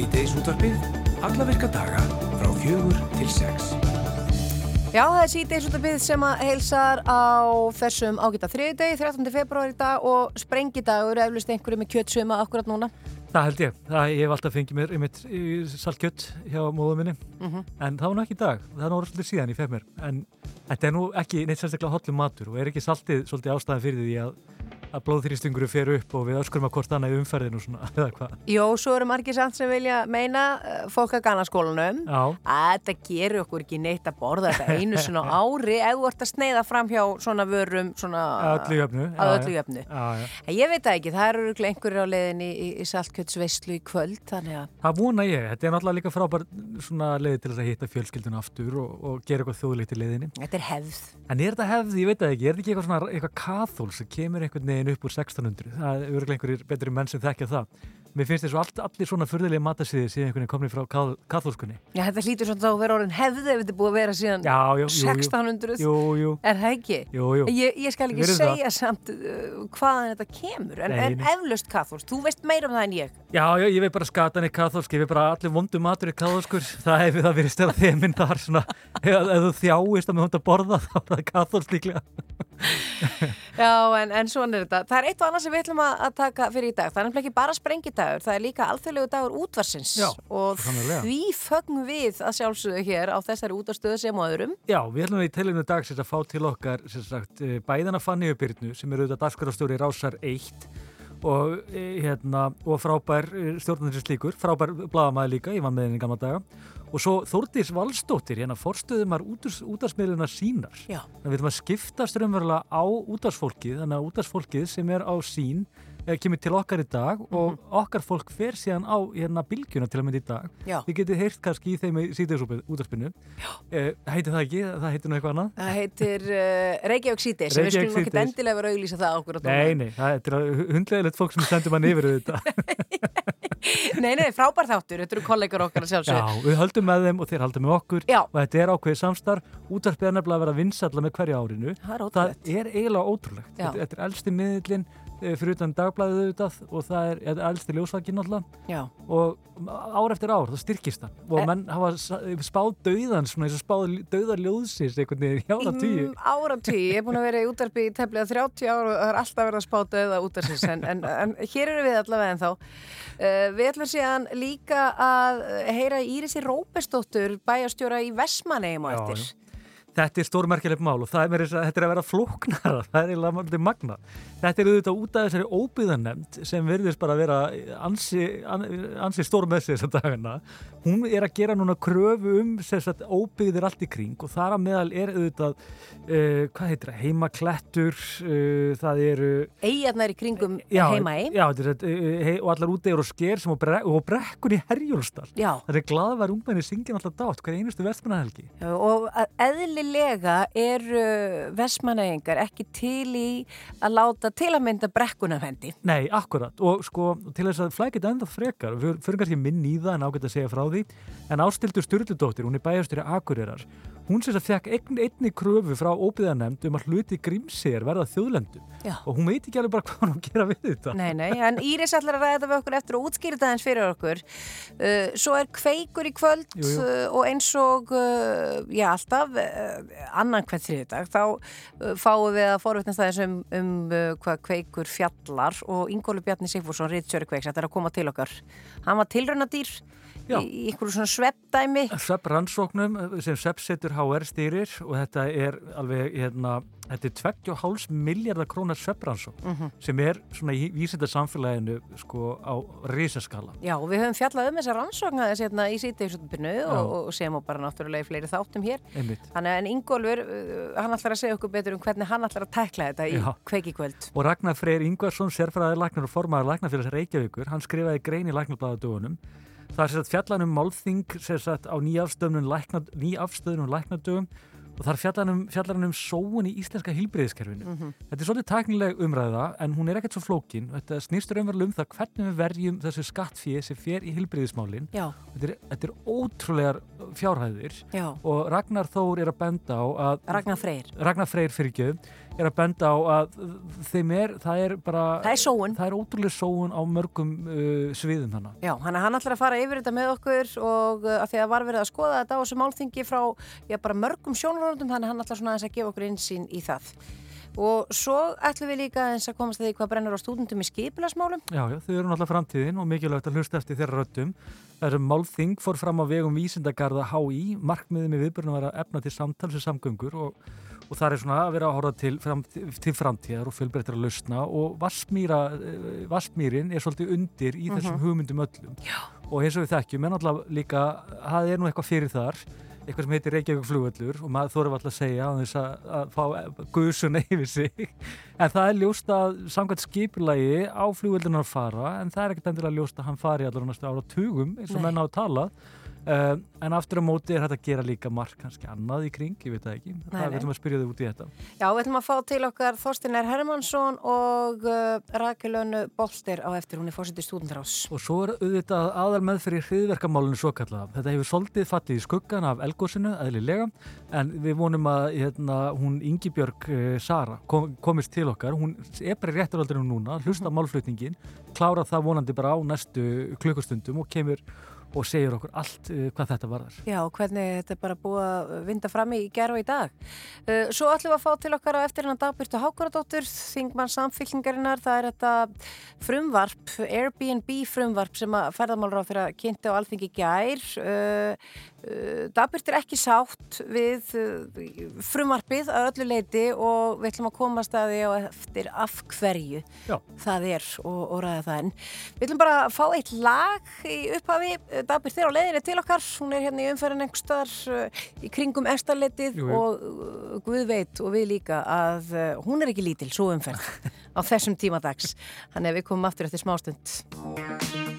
Síðdeis útvarpið, alla virka daga frá fjögur til sex. Já, það er af byggð sem að heilsar á þessum ágita þriðdegi, 13. februar í dag og sprengidagur, eflust einhverju með kjötsuma akkurat núna. Það held ég. Það, ég hef alltaf fengið mér einmitt saltkjött hjá móðum minni Mhm. en það var nú ekki í dag. Það er nú svolítið síðan ég fekk mér en þetta er nú ekki neitt sérstaklega hotlum matur og er ekki saltið svolítið ástæðan fyrir því að, að blóðþrýstingur fer upp og við öskurum að hvort annað í umferðinu svona, eða hvað. Jó, svo eru margir samt sem vilja meina eh, fólk að gana skólanum að þetta gerur okkur ekki neitt að borða þetta einu svona ári ef þú ert að sneiða fram hjá svona vörum svona öllu jöfnu. að öllu jöfnu. Já, já. En ég veit það ekki, það eru einhverjir á leiðin í, í, saltkjötsveislu í kvöld þannig að Það vona ég. Þetta er náttúrulega líka frábær svona leiði til að hitta fjölskylduna aftur og, og gera eitthvað þjóðlíkt í leiðinni. þetta er hefð. En er þetta hefði, ég veit það ekki, er þetta ekki eitthvað svona eitthvað kathól sem kemur einhvern veginn upp úr 1600? Það er örgulega einhverjir betri menn sem þekkja það. Mér finnst þess að all, allir svona furðulega matasíði síðan einhvern veginn komni frá kath, kathólskunni. Já, þetta hlýtur svona að vera orðin hefð ef þetta er búið að vera síðan Já, jú, jú, jú. 1600. Jú, jú, Er það ekki? jú, jú. Ég, ég skal ekki það. segja samt uh, hvaðan þetta kemur, en, en eflaust kathólst, þú veist meira um það en ég. Já, já, ég veit bara skatan er kathólsk, ég veit bara allir vondu matur er kathólskur. Það hefur það verið stela þeiminn þar svona, ef, ef þú þjáist að með hónd að borða þá er það kathólsk líklega. Já, en, en svona er þetta. Það er eitt og annað sem við ætlum að, að taka fyrir í dag. Það er nefnilega ekki bara sprengidagur, það er líka alþjóðlegu dagur útvarsins. Já, og því fögnum við að sjálfsögðu hér á þessari útvarstöðu sem og öðrum. Já, við ætlum í telinu dagsins að fá til okkar sagt, eh, bæðina Fanny Byrnu sem eru auðvitað dagskarastjóri Rásar 1 og, eh, hérna, og frábær stjórnarnir slíkur, frábær bladamæði líka, ég var með henni gamla daga og svo Þórdís Valstóttir, hérna forstöðumar útarsmiðluna sínar. Já. Þannig að við skiptast raunverulega á útarsfólkið, þannig að útarsfólkið sem er á sín eh, kemur til okkar í dag og okkar fólk fer síðan á hérna bylgjuna til að mynda í dag. Já. Þið getið heyrt kannski í þeim í síðdegisúpið útarspinnu. Eh, heitir það ekki? Það heitir nú eitthvað annað? Það heitir uh, Reykjavík síðdeis, við skulum ekki endilega vera að auglýsa það okkur Nei, nei, það er hundlegilegt fólk sem sendur mann yfir þetta. nei, nei, frábær þáttur, þetta eru kollegar okkar að Já, sjálfsögðu. við höldum með þeim og þeir haldum með okkur Já. og þetta er ákveðið samstarf. Útarpið er nefnilega að vera vinsalla með hverju árinu. Það er Það ótrúlegt. er eiginlega ótrúlegt. Já. Þetta, þetta er elsti miðlinn fyrir utan dagblæðið auðvitað og það er, er elsti ljósvakinn náttúrulega Já. og ár eftir ár, það styrkist hann og Eh. menn hafa spáð dauðan svona eins og spáð dauðar ljóðsins einhvern veginn í ára tíu Mm, áratugí, ég er búin að vera í útarpi í tefnilega 30 ára og það er alltaf verið að spá döða útarsins en, en, en hér eru við allavega en þá uh, við ætlum síðan líka að heyra í Írisi Róbestóttur bæjastjóra í Vestmannegjum á eftir já. Þetta er stórmerkilegt mál og er, þess að- þetta er að vera flóknara, það er eiginlega málítið magna. Þetta er auðvitað út af þessari óbyðanemnd sem verðist bara að vera ansi, an, ansi stór með sig þessar dagana. Hún er að gera núna kröfu um sem sagt, óbyðir allt í kring og þar að meðal er auðvitað, uh, hvað heitir það, heimaklettur, uh, það eru... Eyjarnar í kringum Já, heima í Já, þetta hei, og allar útegur og sker sem og, bre, og brekkun í Herjólstall. Já, Það er glaðvar ungmenni syngin alltaf dátt, hver einustu vestmannahelgi. og að eðlilega eru Vestmannegjingar ekki til í að láta til að mynda brekkunafendi Nei, akkurat. Og sko til þess að flækja þetta enda frekar við fyrir kannski minn í það en ágætt að segja frá því. En Ástildur Sturludóttir, hún er bæjastjóri Akureyrar, hún sem þess að fekk eign, einni kröfu frá óbyðanemnd um að hluti grímsir verða þjóðlendum Já. og hún veit ekki alveg bara hvað hún að gera við þetta Nei, nei, en Íris ætlar að ræða þetta við okkur eftir og útskýra þetta eins fyrir okkur. Uh, svo er kveikur í kvöld Jú, jú. Uh, og eins og, uh, já, alltaf uh, annan hvert þriðdag, þá uh, fáum við að forvitnast aðeins um, um uh, hvað kveikur fjallar og Ingólu Bjarni Sigfússon, Rittsjöri kveiks, þetta er að koma til okkar. Hann var tilraunadýr Já. Í, einhverju svona sveppdæmi. Svepp rannsóknum sem Sveppsetur HR stýrir og þetta er alveg hérna, þetta er 2,5 miljardar krónar sveppransókn Mhm. sem er svona í vísinda samfélaginu sko á risaskala Já, og við höfum fjallað um þessa rannsókn aðeins hérna í Já. og, og sem og bara náttúrulega í fleiri þáttum hér. einmitt Þannig en Ingólfur, uh, hann ætlar að segja okkur betur um hvernig hann ætlar að tækla þetta í Já. kveikikvöld. Og Ragnar Freyr Ingvarsson, sérfræðar læknar og formaður læknarfélags Reykjavíkur, hann skrifaði grein í læknarbladadögunum. Það er sérst fjallan um málþing sérst á nýjafstöðunum lækna, nýjafstöðunum læknardögum og það er fjallan um, fjallan um sóun í íslenska hilbriðiskerfinu. Þetta er svolítið tæknileg umræða en hún er ekkert svo flókin. Þetta snýstur umverulega um það hvernig við verjum þessu skattfíi sem fer í hilbriðismálin. Já, Þetta er, þetta er ótrúlegar fjárhæðir já, og Ragnar Þór er að benda á að Ragnar Freyr. Ragnar Freyr fyrirgjöf er að benda á að þeim er, það er bara Það er sóun. það er ótrúlega sóun á mörgum uh, sviðum hana Já, hann, hann ætlar að fara yfir þetta með okkur og uh, að því að var verið að skoða þetta á þessu málþingi frá já, bara mörgum sjónarhóndum þannig að hann ætlar svona aðeins að gefa okkur einsýn í það. Og svo ætlum við líka eins að komast að því hvað brennur á stúdendum í skipilasmálum. Já, já, þau eru náttúrulega framtíðin og mikilvægt að hlusta eftir þeirra röttum. Er málþing fór fram á vegum vísindagarða HÍ, markmiðið með viðbörnum að vera efna til samtals og samgöngur og, og það er svona að vera að horfa til, fram, til framtíðar og fjölbreyttir að lausna og Vassmýra, eh, er svolítið undir í þessum hugmyndum öllum. Já. Og eins og við þekkjum, en náttúrulega líka, það er nú eitthvað fyrir þar eitthvað sem heitir Reykjavík flugvöllur og maður þóru alltaf að segja á þess að, að fá guðsuna yfir sig en það er ljóst að samkvæmt skipilagi á flugvöllurnar fara en það er ekkert endilega ljóst að hann fari allar á næstu ára tugum eins og menn á að tala uh, en aftur á móti er þetta að gera líka mark kannski annað í kring, ég veit það ekki það veitum að spyrja þau út í þetta Já, við ætlum að fá til okkar Þorstin R. Hermansson og uh, Rakelönu Bolster á eftir, hún er fórseti stúdendarás. Og svo er auðvitað aðal meðfyrir hriðverkamálinu svo kallað. Þetta hefur soldið fallið í skuggan af elgósinu, eðlilega, en við vonum að hérna, hún Ingibjörg uh, Sara kom, komist til okkar. Hún er bara í rétturaldinu núna, hlusta málflutningin, klára það vonandi bara á næstu klukkustundum og kemur og segir okkur allt uh, hvað þetta varðar. Já, hvernig þetta er bara búið að vinda fram í gerð og í dag. Uh, svo ætlum við að fá til okkar á eftir hennan dagbyrtu Hákuradóttur, þingmann samfylkingarinnar, það er þetta frumvarp, Airbnb frumvarp sem að ferðamálur á fyrir að kynnti á alþingi gær. Uh, uh, Dabbyrt er ekki sátt við uh, frumvarpið að öllu leiti og við ætlum að komast að því á eftir af hverju Já. það er og, og ræða það. En við ætlum bara að fá eitt lag í upphafi, Dabbyrt er á leiðinni til okkar. Hún er hérna í umferðin uh, í kringum jú. og Guð veit og við líka að hún er ekki lítil, svo umferð á þessum tíma dags, þannig að við komum aftur eftir smástund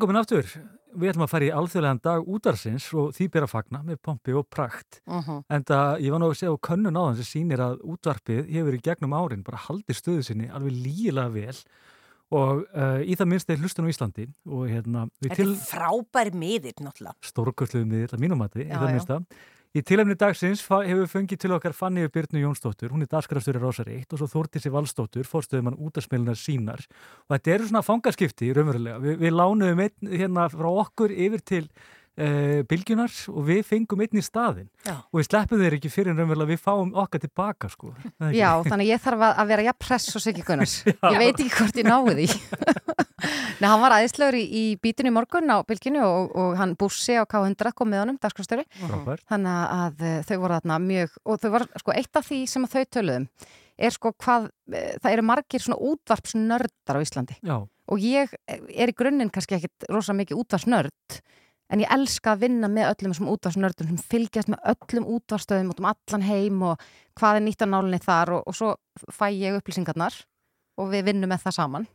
Velkomin aftur. Við ætlum að fara í alþjóðlegan dag útarsins og því ber að fagna með pompi og prakt. Mhm. En það, ég var nú að segja á könnun á þann sem sýnir að útvarpið hefur í gegnum árin bara haldið stöðu sinni alveg lígilega vel og uh, í það minnst er hlustun á Íslandi og hérna Þetta er frábær miðir náttúrulega. stórkvöldluðum miðl að mínumati, í það já. minnsta. Í tilefni dagsins hefur fengið til okkar Fanni Byrnu Jónsdóttur, hún er dagskrafstöri Rásar 1 og svo Þórtísi Valsdóttur, fórstöðumann útarsmiðlunar sínar og þetta eru svona fangaskipti raunverulega. Vi, við lánuðum einn hérna frá okkur yfir til uh, bylgjunar og við fengum einn í staðin Já. og við sleppum þeir ekki fyrir en raunverulega við fáum okkar tilbaka sko. Já, þannig ég þarf að, vera jafn press og Siggi Gunnars. Ég veit ekki hvort ég náði því. Nei, hann var aðeinslegur í, í bítinu í morgun á bylginu og, og hann bussi á K100 kom með honum, dagskrastöru. Frábært. Þannig að uh, þau voru þarna mjög, og þau var, sko, eitt af því sem þau töluðum er sko hvað, uh, það eru margir svona útvarpsnördar á Íslandi. Já, Og ég er í grunninn kannski ekkit rosa mikið útvarsnörd, en ég elska að vinna með öllum þessum útvarsnördum sem fylgjast með öllum útvarstöðum út um allan heim og hvað er nýtt á nálinni þar og, og svo fæ ég upplýsingarnar og við vinnum með það saman,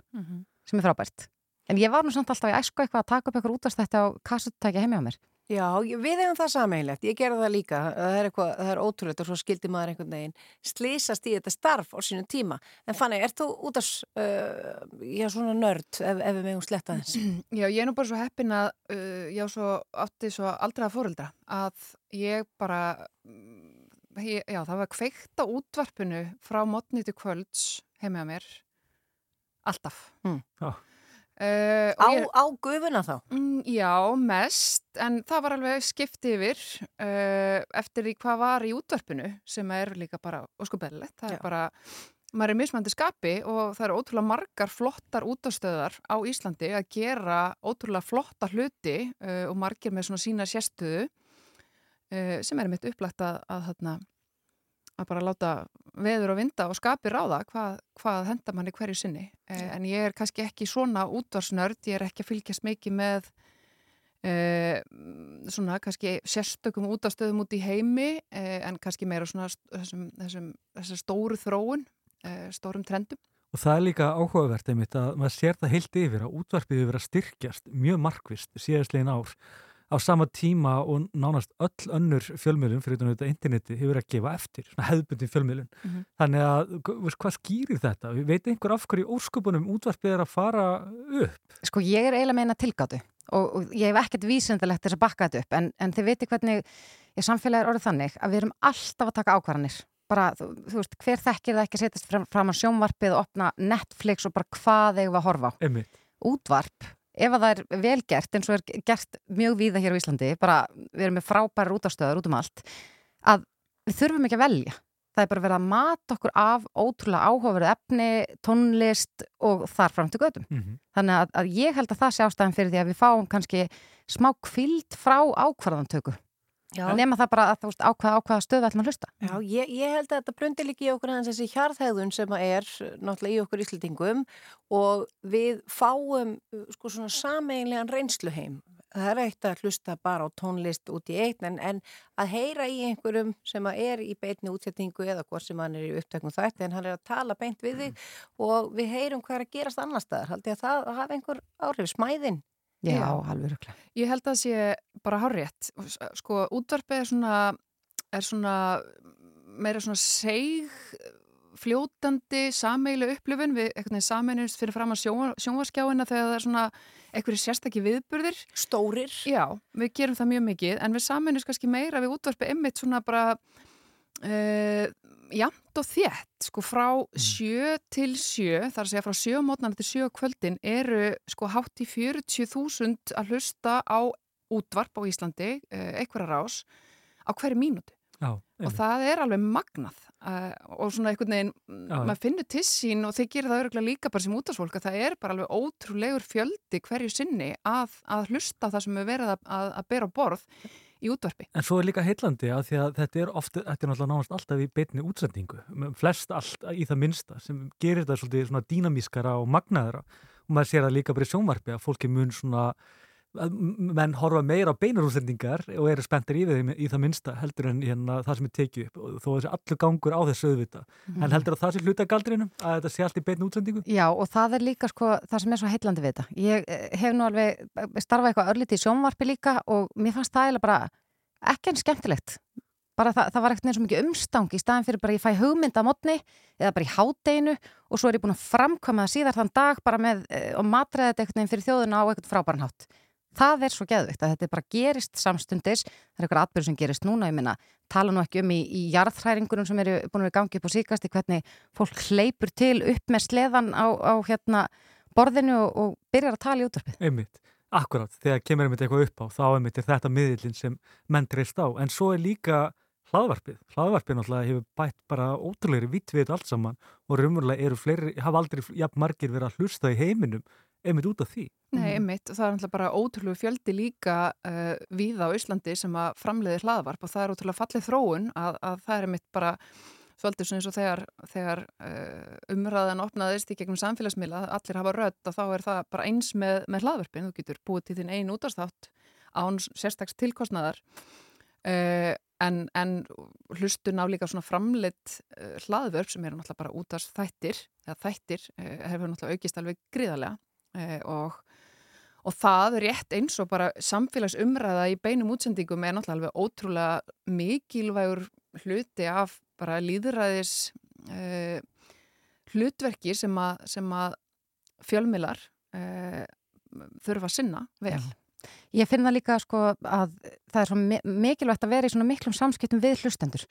sem er frábært. En ég var nú samt alltaf í æsku eitthvað að taka upp eitthvað útvarstætti á kassutækja heimi á mér. Já, við hefum það sameinlegt, ég gerði það líka, það er, eitthvað, það er ótrúlegt og svo skildi maður einhvern veginn slýsast í þetta starf á sínu tíma. En Fanny, ert þú út af uh, já, svona nörd ef, ef við megum sletta þess? Já, ég er nú bara svo heppin að uh, ég á svo átti svo aldrei að fóreldra að ég bara mm, ég, já, það var kveikt á útvarpinu frá mótni til kvölds heimi á mér alltaf Mm. Já. Uh, Á, ég, á gufuna þá? mm, já, mest en það var alveg skipt yfir uh, eftir því hvað var í útvarpinu sem er líka bara óskubellett það Já. er bara maður er mismandi skapi og það eru ótrúlega margar flottar útastöðar á Íslandi að gera ótrúlega flotta hluti uh, og margir með svona sína sérstöðu sem er mitt upplagt að, að, að, að bara láta veður og vinda og skapi ráða hvað, hvað henda manni hverju sinni. Uh, en ég er kannski ekki svona útvarsnörd, ég er ekki að fylgjast mikið með Uh, svona kannski sérstökum útastöðum út í heimi uh, en kannski meira svona þessum, þessum, þessum stóru þróun uh, stórum trendum. Og það er líka áhugavert einmitt að maður sér það heilt yfir að útvarpið hefur verið að styrkjast mjög markvist síðastlegin ár á sama tíma og nánast öll önnur fjölmiðlun fyrir auðvitað interneti hefur að gefa eftir, svona hefðbundin fjölmiðlun. Mhm. Þannig að, veist, hvað skýrir þetta? Veit einhver af hverju ósköpunum útvarpið er að fara upp? Sko ég er eiginlega meina tilgátu og, og ég hef ekkert vísendalegt þess að bakka þetta upp en, en þið veitir hvernig ég samfélagi er orðið þannig að við erum alltaf að taka ákvarðanir bara, þú, þú veist, hver þekkir það ekki setjast fram, fram að sjónvarpið og opna Netflix og bara hvað ef að það er vel gert eins og er gert mjög víða hér á Íslandi bara við erum með frábærar útastöðar út um allt að við þurfum ekki að velja. Það er bara verið að mata okkur af ótrúlega áhugaverið efni, tónlist og þar fram til gödum Mm þannig að, að ég held að það sé ástæðan fyrir því að við fáum kannski smá kvild frá ákvarðantöku. Nema það bara að þú veist ákvaða ákvaða stöðu ætlum að hlusta Já, ég, ég held að þetta brundi líka í okkur aðeins þessi hjarðhæðun sem er uh, náttúrulega í okkur Íslandingum og við fáum uh, sko svona sameinlegan reynsluheim. Það er eitt að hlusta bara á tónlist út í einn en, en að heyra í einhverjum sem er í beinni útsettingu eða hvort sem hann er í upptöknum þætti en hann er að tala beint við þig og við heyrum hvað er að gerast annar staðar. Haldi að það hafa einhver áhrif smæðin. Já, Já. alveg röglega Ég held að það sé bara hárétt sko útvarpið er svona er svona meira svona seig fljótandi sameilu upplifun við veginn sameinust fyrir fram að sjónva, sjónvaskjáina þegar það er svona einhverju sérstakki viðburðir Stórir. Já, við gerum það mjög mikið en við sameinust kannski meira við útvarpið einmitt svona bara uh, jamt og þétt sko frá sjö til sjö þar að segja frá sjö mótnarna til sjö kvöldin eru sko hátt í 40.000 að hlusta á útvarp á Íslandi, uh, einhverja rás á hverju mínútu. Já, og það er alveg magnað uh, og svona einhvern veginn, Já, maður finnur til sín og þeir gera það öruglega líka bara sem útastfólk að það er bara alveg ótrúlegur fjöldi hverju sinni að, að hlusta það sem er verið að, að, að bera á borð í útvarpi. En svo er líka heillandi að að þetta er ofta, þetta er náttúrulega nánast alltaf í beinni útsendingu, flest allt í það minnsta sem gerir þetta svolítið svona dýnamískara og magnaðara og maður sér það líka bara í sjónvarpi að fólki mun svona menn horfa meira á beinarúsendingar og eru spenntir í, þeim, í það minnsta heldur en hérna, það sem er tekið upp og þó þessi allur gangur á þessu auðvita en heldur að það sé hluta galdrinum að þetta sé allt í beinu útsendingu Já og það er líka sko það sem er svo heillandi við þetta. Ég eh, hef nú alveg eh, starfað eitthvað örlítið í sjónvarpi líka og mér fannst það eiginlega bara ekki en skemmtilegt. Bara það, það var ekkert neins svo mikið umstang í staðin fyrir bara ég fæ hugmynd að mótni eða bara í hádeginu og svo er ég búin að framkvæma það síðar þann dag bara með eh, og matræða þetta eitthvað fyrir þjóðuna á eitthvað frábæran hátt. Það er svo geðvikt að þetta bara gerist samstundis, það er eitthvað atbyrð sem gerist núna, ég minna, tala nú ekki um í, í jarðhræringunum sem eru búin að vera í gangi upp á síkasti, hvernig fólk hleypur til upp með sleðan á, á hérna borðinu og, og byrjar að tala í útvarpið. einmitt, akkurat, þegar kemur einmitt eitthvað upp á þá einmitt er þetta miðlinn sem menn treyst á, en svo er líka hlaðvarpið, hlaðvarpið náttúrulega hefur bætt bara ótrúleiri vitt við allt saman og raunverulega eru fleiri, hafa aldrei jafn margir verið að hlusta í heiminum einmitt út af því. Nei, einmitt, og það er náttúrulega bara ótrúlegu fjöldi líka uh, víða á Íslandi sem að framleiði hlaðvarp og það er ótrúlega fallið þróun að, að það er einmitt bara svolítið svona eins og þegar, þegar uh, umræðan opnaðist í gegnum samfélagsmiðla, allir hafa rödd og þá er það bara eins með, með hlaðvarpin, þú getur búið til þinn einn útastátt án sérstaks tilkostnaðar uh, en, en hlustun á líka svona framleitt uh, hlaðvörp sem eru náttúrulega bara útast þættir, eða þættir uh, hefur náttúrulega aukist alveg gríðarlega og Og það rétt eins og bara samfélagsumræða í beinum útsendingum er náttúrulega alveg ótrúlega mikilvægur hluti af bara líðræðis uh, hlutverki sem að, að fjölmilar uh, þurfa að sinna vel. Ég finn það líka sko að það er svo mi- mikilvægt að vera í svona miklum samskiptum við hlustendur.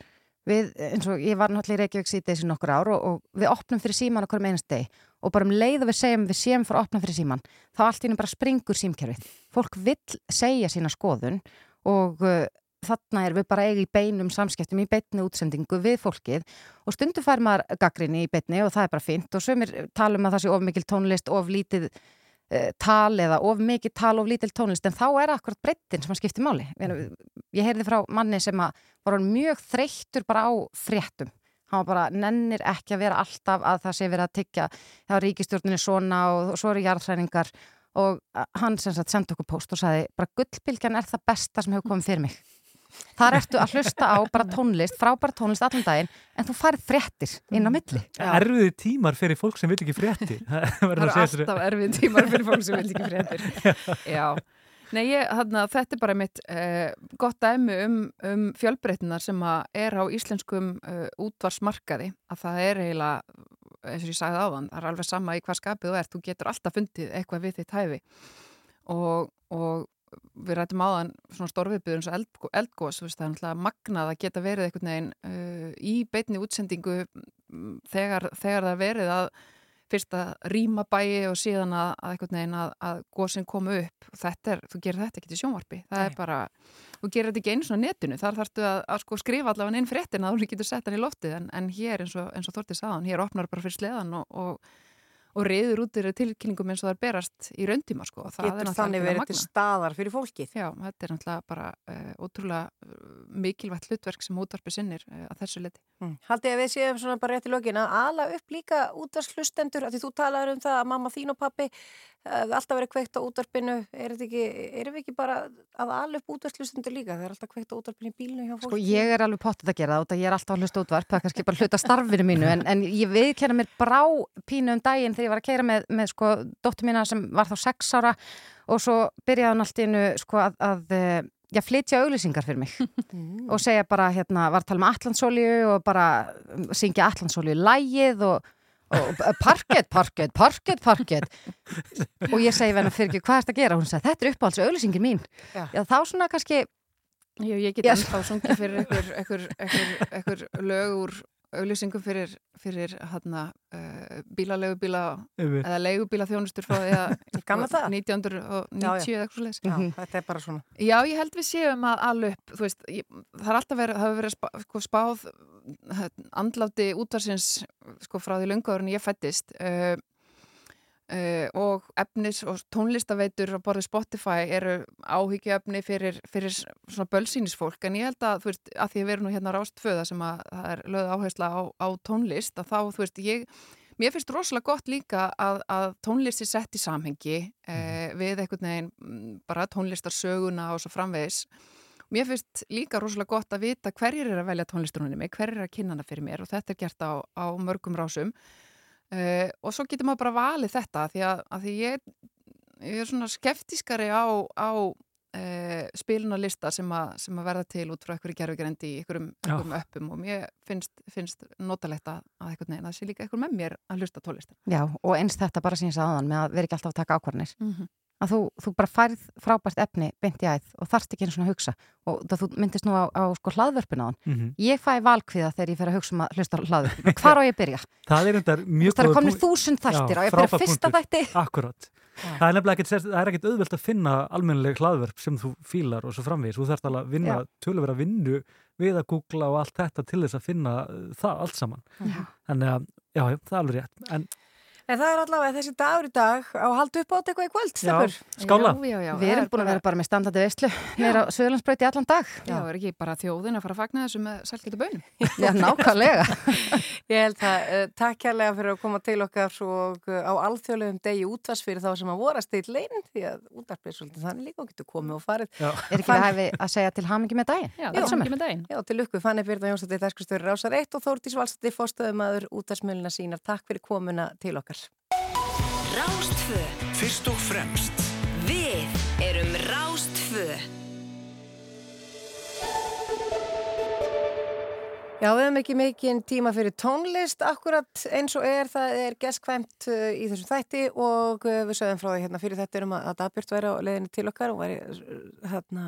Við, eins og ég var náttúrulega í Reykjavík síðdeis í nokkur ár og, og við opnum fyrir síman okkur um einast deg og bara um leið og við segjum við séum fyrir að opna fyrir síman þá allt í henni bara springur símkerfið. Fólk vill segja sína skoðun og uh, þarna er við bara eigi í beinum samskiptum í beinni útsendingu við fólkið og stundu fær maður gaggrinni í beinni og það er bara fint og sömur talum að það sé of mikil tónlist, of lítið uh, tal eða of mikið tal of lítil tónlist en þá er akkurat breyttin sem að skipti máli. Ég, heyrði frá manni sem að var mjög þreyttur bara á fréttum. Hann var bara, nennir ekki að vera alltaf að það sé verið að tyggja hjá ríkistjórninu svona og, og svo eru jarðræningar og hann sem sagt sendi okkur post og sagði bara gullbylgjan er það besta sem hefur komið fyrir mig. Þar ertu að hlusta á bara tónlist, frábæra tónlist allan daginn en þú færð fréttir inn á milli. Erfiði tímar fyrir fólk sem vil ekki frétti. það eru að segja sér- alltaf erfið tímar fyrir fólk sem vil ekki fréttir. Já. Nei, ég, þarna, þetta er bara mitt uh, gott dæmi um, um fjölbreytnar sem er á íslenskum uh, útvarsmarkaði að það er eiginlega, eins og ég sagði áðan, það er alveg sama í hvað skapið þú ert, þú getur alltaf fundið eitthvað við þitt hæfi. Og, og við rættum áðan svona stórviðbyrðun eins og eld, eldgós, veist, það er náttúrulega magnað að geta verið einhvern veginn uh, í beinni útsendingu mm, þegar, þegar það er verið að fyrst að rýma bæi og síðan að, að einhvern veginn að, að góðsinn koma upp. Þetta er, þú gerir þetta ekki til sjónvarpi. Það Nei. er bara, þú gerir þetta ekki einu svona netinu. Þar þarftu að, að sko skrifa allavega inn fréttina þú getur sett hann í loftið. En, en hér eins og, og Þorti sagðan, hér opnar bara fyrir sleðan og, og, og reyður út þeirra tilkynningum eins og það er berast í rauntíma sko Getur þannig verið til staðar fyrir fólkið. Já, þetta er náttúrulega bara uh, ótrúlega uh, mikilvægt hlutverk sem útvarpi sinnir uh, að þessu leti. Mm. Haldið að við séum svona bara rétt í lokin að ala upp líka útvarshlustendur, af því þú talaður um það að mamma þín og pappi uh, alltaf verið kveikt á útvarpinu, er þetta ekki, erum við ekki bara að ala upp útvarshlustendur líka, það er alltaf kveikt á útvarpinu í bílnu hjá fólki? Sko ég er alveg pottið að gera það ég er alltaf að hlusta útvarp, það er kannski bara hluta starfinu mínu en, en ég viðkenna mér brá pínu um daginn þegar ég var að keira með, með sko dóttur mína sem var þá sex ára og svo byrjaði hann allt innu sko að, að eh, já, flytja auglýsingar fyrir mig Mm. og segja bara hérna, var að tala um Allandsólju og bara syngja Allandsólju lægið og og parkett, parkett, parkett, parkett og ég segi vennar fyrir ekki hvað er þetta að gera, hún sagði þetta er uppáhalds auglýsingin mín Já. já þá svona kannski Já, ég get ennþá sungið fyrir einhver, einhver, auðlýsingum fyrir, fyrir hérna, uh, bílaleigubíla Einmitt. eða leigubíla þjónustur frá því að Gaman það? 1990 Já, eða eitthvað. Já, Mhm. þetta er bara svona. Já, ég held við séum að þú veist, ég, það er alltaf verið, hefur verið spá, sko, spáð uh, andláti útvarsins sko, frá því löngu árin ég fættist uh, uh, og efnis og tónlistaveitur á borði Spotify eru áhyggjuefni fyrir, fyrir svona bölsýnisfólk en ég held að, þú veist, að því að við erum nú hérna rástföða sem að það er lögð áhersla á, á tónlist að þá, þú veist, ég Mér finnst rosalega gott líka að, að tónlist er sett í samhengi eh, við einhvern veginn mm, bara tónlistarsöguna og svo framvegis. Mér finnst líka rosalega gott að vita hverjir er að velja tónlistunum mig, hverjir er að kynna hana fyrir mér og þetta er gert á, á mörgum rásum. Uh, og svo getur maður bara valið þetta því að, að því ég, ég er svona skeftískari á, á uh, spilunarlista sem, sem að verða til út frá einhverju gerfugrendi í einhverjum, öppum og mér finnst, finnst notalegt að, að einhvern veginn að það sé líka einhver með mér að hlusta tónlistin. Já, og eins þetta bara síns aðan með að vera ekki alltaf að taka ákvarðanir. Mm -hmm. Að þú, þú bara færð frábært efni beint í æð og þarft ekki svona að hugsa. Og það þú myndist nú á, á sko hlaðvörpuna hann. Mhm. Ég fæ valkviða þegar ég fer að hugsa um að hlusta hlaðvörpuna. Hvar á ég að byrja? Það er undar mjög Það er komin þúsund þættir og ég byrja fyrsta þætti. Akkurat. Það er nefnilega ekkert, er ekkert auðvelt að finna almennileg hlaðverf sem þú fílar og svo framvegis. Þú þarfst alveg að vinna Já. töluvera vinnu við að googla og allt þetta til þess að finna uh, það allt saman. Já. Þannig að, já, það er alveg rétt. En En það er allavega þessi dagur í dag á að halda upp á þetta eitthvað í kvöld, já, Stefur. skála. Já, já, já. Við erum búin að vera bara með standandi veislu nýra á Söðlandsbröyti allan dag. Já, er ekki bara þjóðin að fara að fagna þessu með sælgeta bönum? Já, nákvæmlega. Ég held að uh, takk kærlega fyrir að koma til okkar og uh, á alþjóðlegum degi útvars fyrir þá sem að voru að stilla inn því að útarpið svolítið þannig líka og getur komið og farið. Já. Er ekki hæfi að segja til hamingi með daginn? Já, Já. það ekki með daginn. Já, til lukku, Fanny Byrna Jónsdóttir, dagskustöður Rásar 1 og Þórtís Valstætti, fórstöðumæður útarsmjölina sínar. Takk fyrir komuna til okkar. Rástfö. Fyrst og fremst Við erum Rástfö. Já, við hefum ekki mikinn tíma fyrir tónlist, akkurat eins og er, það er gestkvæmt uh, í þessum þætti og uh, við sögum frá því hérna fyrir þetta um að, að Dagbjörn væri á leiðinni til okkar og væri uh, hérna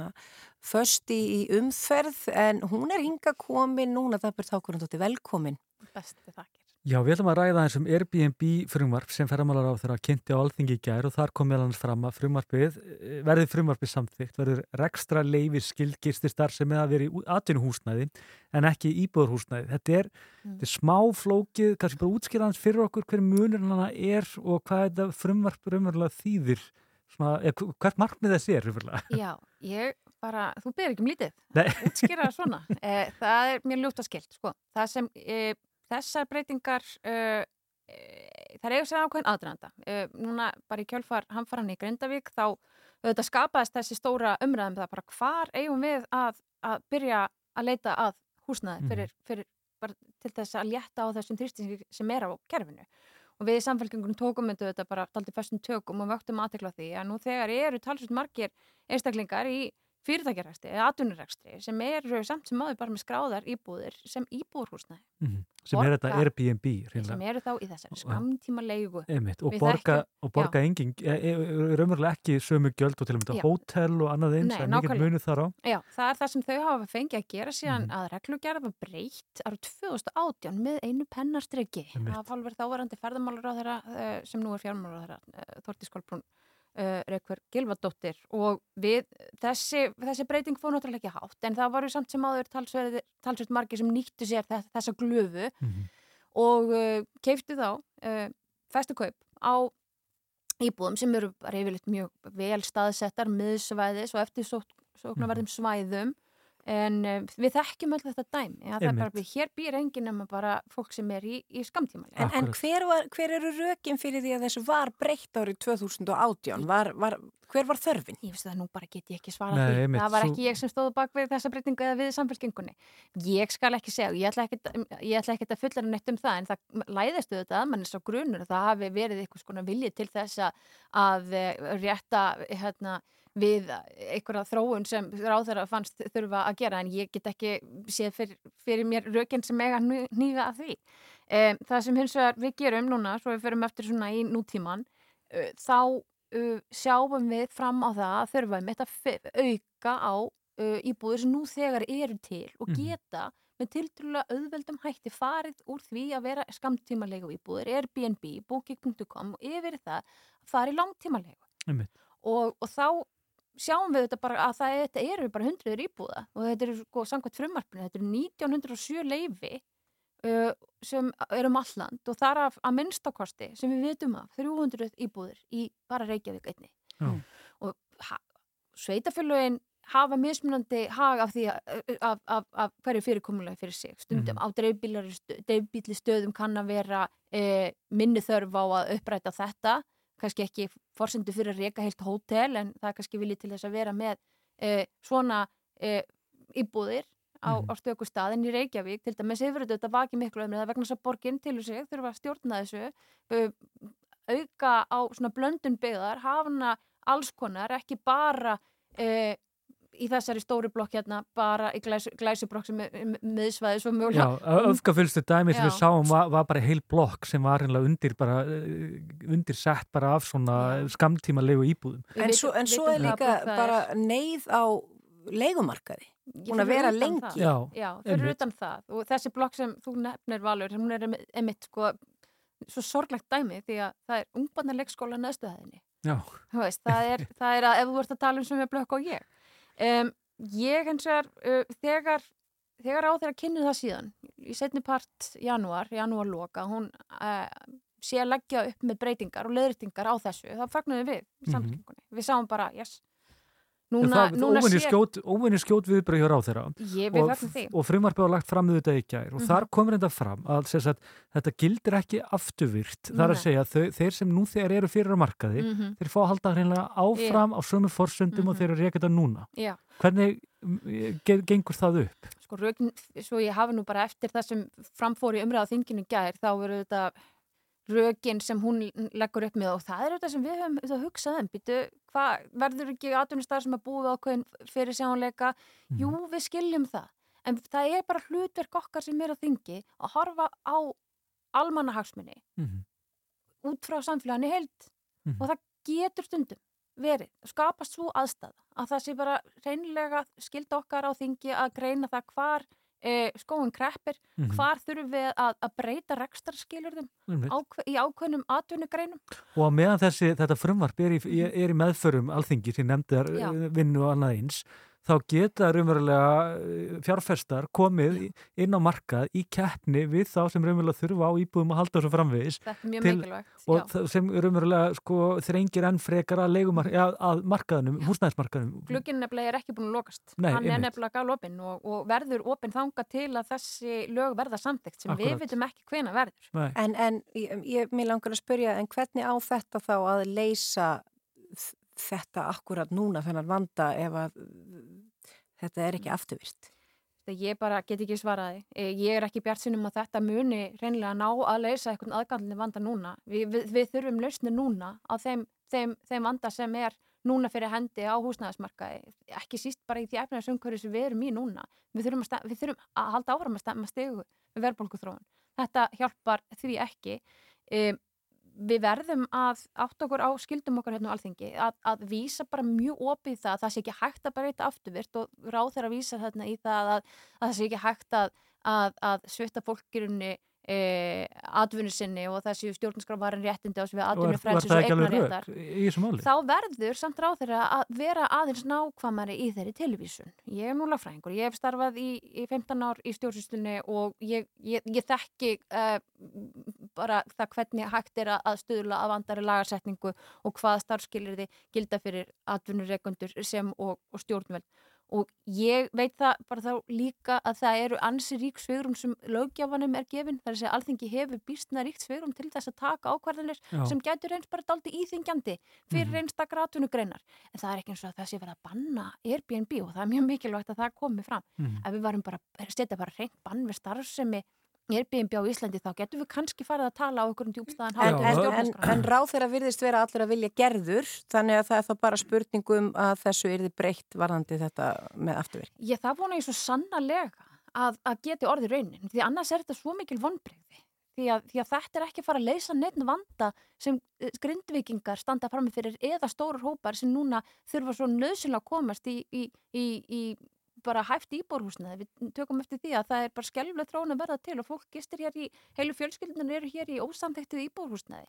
föst í, í umferð en hún er hinga komin núna, Dagbjörn Þákurundóttir, velkomin. Bestu þakkir. Já, við ætlum að ræða eins um Airbnb frumvarp sem ferðamálar á þeirra kynnti á alþingi í gær og þar kom meðal hans fram að frumvarpið, eh, verði frumvarpið samþygt, verður rekstra leifir skilgisti starf sem með að vera í atvinnuhúsnæði en ekki í íbúðurhúsnæði. Þetta er, þetta er smá flókið, kannski bara útskýra hans fyrir okkur hver munur hana er og hvað þetta frumvarp raunverulega þýðir, eða, hvert markmið þess er raunverulega. Já, ég bara, þú byrðir ekki um lítið, það svona. Eh, það er mér ljúft að skilt, sko. Það sem eh, þessar breytingar, eh, eh, það er eiginlega ákveðin aðdraðanda. Eh, núna bara í kjölfar hamfaran í Grindavík þá auðvitað skapaðist þessi stóra umræðum það bara hvar eigum við að, að byrja að leita að húsnaði Mhm. fyrir, fyrir bara til þess að létta á þessum þrýstingi sem er á kerfinu. Og við í samfélkingunum tókum þetta bara daldi föstum tökum og vöktum aðtekla því að nú þegar eru talsveit margir einstaklingar í fyrirtækjarækstri eða atvinnurækstri sem eru samt sem áður bara með skráðar íbúðir sem íbúðurhúsnaði Mhm. Sem er þetta Borga- Airbnb, sem hreinlega. eru þá í þessari skamtíma leigu Einmitt, og borga, borga engin, e, e, raunverulega ekki sömu gjöld og til og með Já. hótel og annað eins, Nei, en mikið munu þar á. Já, það er það sem þau hafa fengið að gera síðan Mhm. að reglugerð var breytt árið 2018 með einu pennastryggi Einmitt. af hálfur þávarandi ferðamálar á þeirra sem nú er fjármálar á þeirra Þorti Skólbrún uh, Reykjör Gilvardóttir og við þessi, þessi breyting fór náttúrulega ekki hátt en það voru samt sem áður talsverð, talsverð margir sem nýttu sér þess, þessa glöfu Mhm. og uh, keiftu þá uh, festukaup á íbúðum sem eru bara yfirleitt mjög vel staðsettar, miðsvæðis og eftir sóknarverðum svæðum en uh, við þekkjum öll þetta dæmi ja, það er bara, Einmitt. hér býr enginn nema bara fólk sem er í, í skamtímalega En, en hver, var, hver eru rökin fyrir því að þessu var breytt árið 2018? Var, var, hver var þörfin? Ég veist það nú bara get ég ekki svarað Nei, því. einmitt, það var svo- ekki ég sem stóð bak við þessa breytingu eða við samfélkingunni. Ég skal ekki segja, ég ætla ekkert, ég ætla ekkert að fulla neitt um það en það læðist auðvitað að mann er svo grunur að það hafi verið eitthvað vilji til þess að, að eh, rétta hérna, við einhverja þróun sem ráðherra fannst þurfa að gera en ég get ekki séð fyrir, fyrir mér rökinn sem eiga nýga að því. Um, það sem hins vegar við gerum núna, svo við förum eftir svona í nútíman, uh, þá uh, sjáum við fram á það að þurfa með þetta auka á uh, íbúður sem nú þegar eru til og Mhm. geta með tiltrúlega auðveldum hætti farið úr því að vera skamtímalegu íbúður, Airbnb, booking.com og yfir það í langtímalegu og, og þá sjáum við þetta bara að það þetta eru bara hundruður íbúða og þetta eru sko samkvæmt frumarpinu, þetta eru 1907 leifi uh, sem eru um alland og þar af að minnstakosti sem við vitum af 300 íbúður í bara Reykjavík einni Já. og ha, sveitafélögin hafa mismunandi hag af því að, af, af, af hverju fyrirkomulegi fyrir sig. Stundum Mhm. á dreifbíli stöðum kann að vera e, minni þörf á að uppræta þetta, kannski ekki forsendu fyrir að reka heilt hótel en það er kannski viljið til þess að vera með e, svona e, íbúðir á, Mhm. á stöku stað en í Reykjavík til dæmis hefur þetta vakið miklu umræða vegna þess að borginn til sig þurfa að stjórna þessu auka á svona blöndun byggðar hafa hana alls konar ekki bara uh, í þessari stóri blokk hérna bara í glæs, glæsubrokk sem er miðsvæði svo Já, mögulega öfgafylstu dæmi sem Já. við sáum var, var bara heil blokk sem var reynilega undir bara, undir sett bara af svona Já. skamtíma legu íbúðum. En svo, en svo er líka bara neyð á leigumarkaði. Ég búin að vera lengi. Já, Já, fyrir einmitt. utan það og þessi blokk sem þú nefnir Valur, hún er einmitt- einmitt sko svo sorglegt dæmi því að það er ungbarnarleikskóla neðstuðaðinni Já, Þú veist, það er, það er að ef þú ert að tala um sem er blökk og ég um, ég hins vegar uh, þegar, þegar á þeirra kynnu það síðan í setni part janúar, janúarloka hún uh, sé að leggja upp með breytingar og leðritingar á þessu þá fagnuðum við Mhm. samfélkingunni við sáum bara, yes en núna, núna óvinni sé skjót, óvinni skjót viðbröð hjá ráþeira ég, við og, og frumvarpið var lagt fram þetta í gær og Mhm. þar komur þetta fram að sagt, þetta gildir ekki afturvirt Nei. að segja þau, þeir sem nú þegar eru fyrir á markaði mm þeir fá að halda hreinlega áfram á sömu forsöndum og Mhm. þeir eru ekki þetta núna já, hvernig mm, ge- gengur það upp? sko rökin, svo ég hafi nú bara eftir það sem framfór í umræða þinginu gær þá verður þetta rökin sem hún leggur upp með og það er þetta sem við höfum auðvitað hugsað um býtu, hvað verður ekki atvinnustar sem að búið ákveðin fyrir sjónleika Mhm. jú, við skiljum það en það er bara hlutverk okkar sem er á þingi að horfa á almannahagsmunni Mhm. út frá samfélaginu heild Mhm. og það getur stundum verið, skapast svo aðstæða að það sé bara reynilega skilda okkar á þingi að greina það hvar e, skóin kreppir, Mhm. hvar þurfum við að, að breyta rekstarskilurðum Einmitt. ákve, í ákveðnum atvinnugreinum Og meðan þessi, þetta frumvarp er í, er í meðförum alþingi sem nefndar Já. vinnu og annað eins, þá geta raunverulega eh, fjárfestar komið inn á markað í keppni við þá sem raunverulega þurfa á íbúðum að halda þessu framvegis þetta er mjög Til- mikilvægt og já. sem raunverulega sko, þrengir enn frekar að, leigumar, ja, að markaðnum, húsnæðismarkaðnum. glugginn nefnilega er ekki búin að lokast Nei, hann er nefnilega galopinn og, og verður opinn þanga til að þessi lög verða samþykkt sem Akkúrat. við vitum ekki hvena verður Nei. En, en ég, ég, mér langar að spyrja, en hvernig á þetta þá að leysa þetta akkurat núna, þennan vanda ef að þetta er ekki afturvirt? Þegar ég bara get ekki svaraði. Ég er ekki bjart sinnum að þetta muni reynilega ná að leysa eitthvað aðgallinu vanda núna. Vi, við, við þurfum lausni núna á þeim, þeim, þeim vanda sem er núna fyrir hendi á húsnæðismarkaði. Ekki síst bara í því efnaðarsumhverju sem við erum í núna. Við þurfum að, við þurfum að halda áfram að stemma stegu við verðbólkuþróun. Þetta hjálpar því ekki. Um, við verðum að átt okkur á skildum okkar hérna á alþingi að, að vísa bara mjög opið það að það sé ekki hægt að breyta afturvirt og ráð þeirra vísa þarna í það að, að það sé ekki hægt að, að, að svita fólkirunni e, atvinnu sinni og það séu stjórnarskrávarin réttindi á sig við atvinnu var frelsis og máli? þá verður samt ráð þeirra að vera aðeins nákvæmari í þeirri tilvísun. Ég er núla fræðingur, ég hef starfað í, í 15 ár í stjórnsýslunni og ég, ég, ég þekki uh, bara það hvernig hægt er að- stuðla að vandari lagarsetningu og hvað starfskilir þið gilda fyrir atvinnureikundur sem og, og stjórnveld. Og ég veit það bara þá líka að það eru ansi rík svegrum sem lögjafanum er gefin. Það er að segja að alþingi hefur býstna ríkt svegrum til þess að taka ákvarðanir Já. sem gætur eins bara daldi íþingjandi fyrir mm einstakar atvinnugreinar. En það er ekki eins og að það sé verið að banna Airbnb og það er mjög mikilvægt að það komi fram. Mhm. Ef við varum bara, setja bara reynd bann við starfsemi Airbnb á Íslandi þá getum við kannski farið að tala á okkur um djúbstæðan En, en, en, en ráð þeirra virðist vera allir að vilja gerður, þannig að það er þá bara spurningum að þessu yrði breytt varðandi þetta með afturvirk. Ég það vona ég svo sannarlega að, að geti orðið raunin, því annars er þetta svo mikil vonbreyði. Því að, því að þetta er ekki að fara að leysa neitt vanda sem eh, grindvikingar standa fram með fyrir eða stórar hópar sem núna þurfa svo nöðsynlega að komast í, í, í, í bara hæft íbórhúsnaði. Við tökum eftir því að það er bara skelflega þróun að verða til og fólk gistir hér í, heilu fjölskyldunar eru hér í ósamþektið íbórhúsnaði.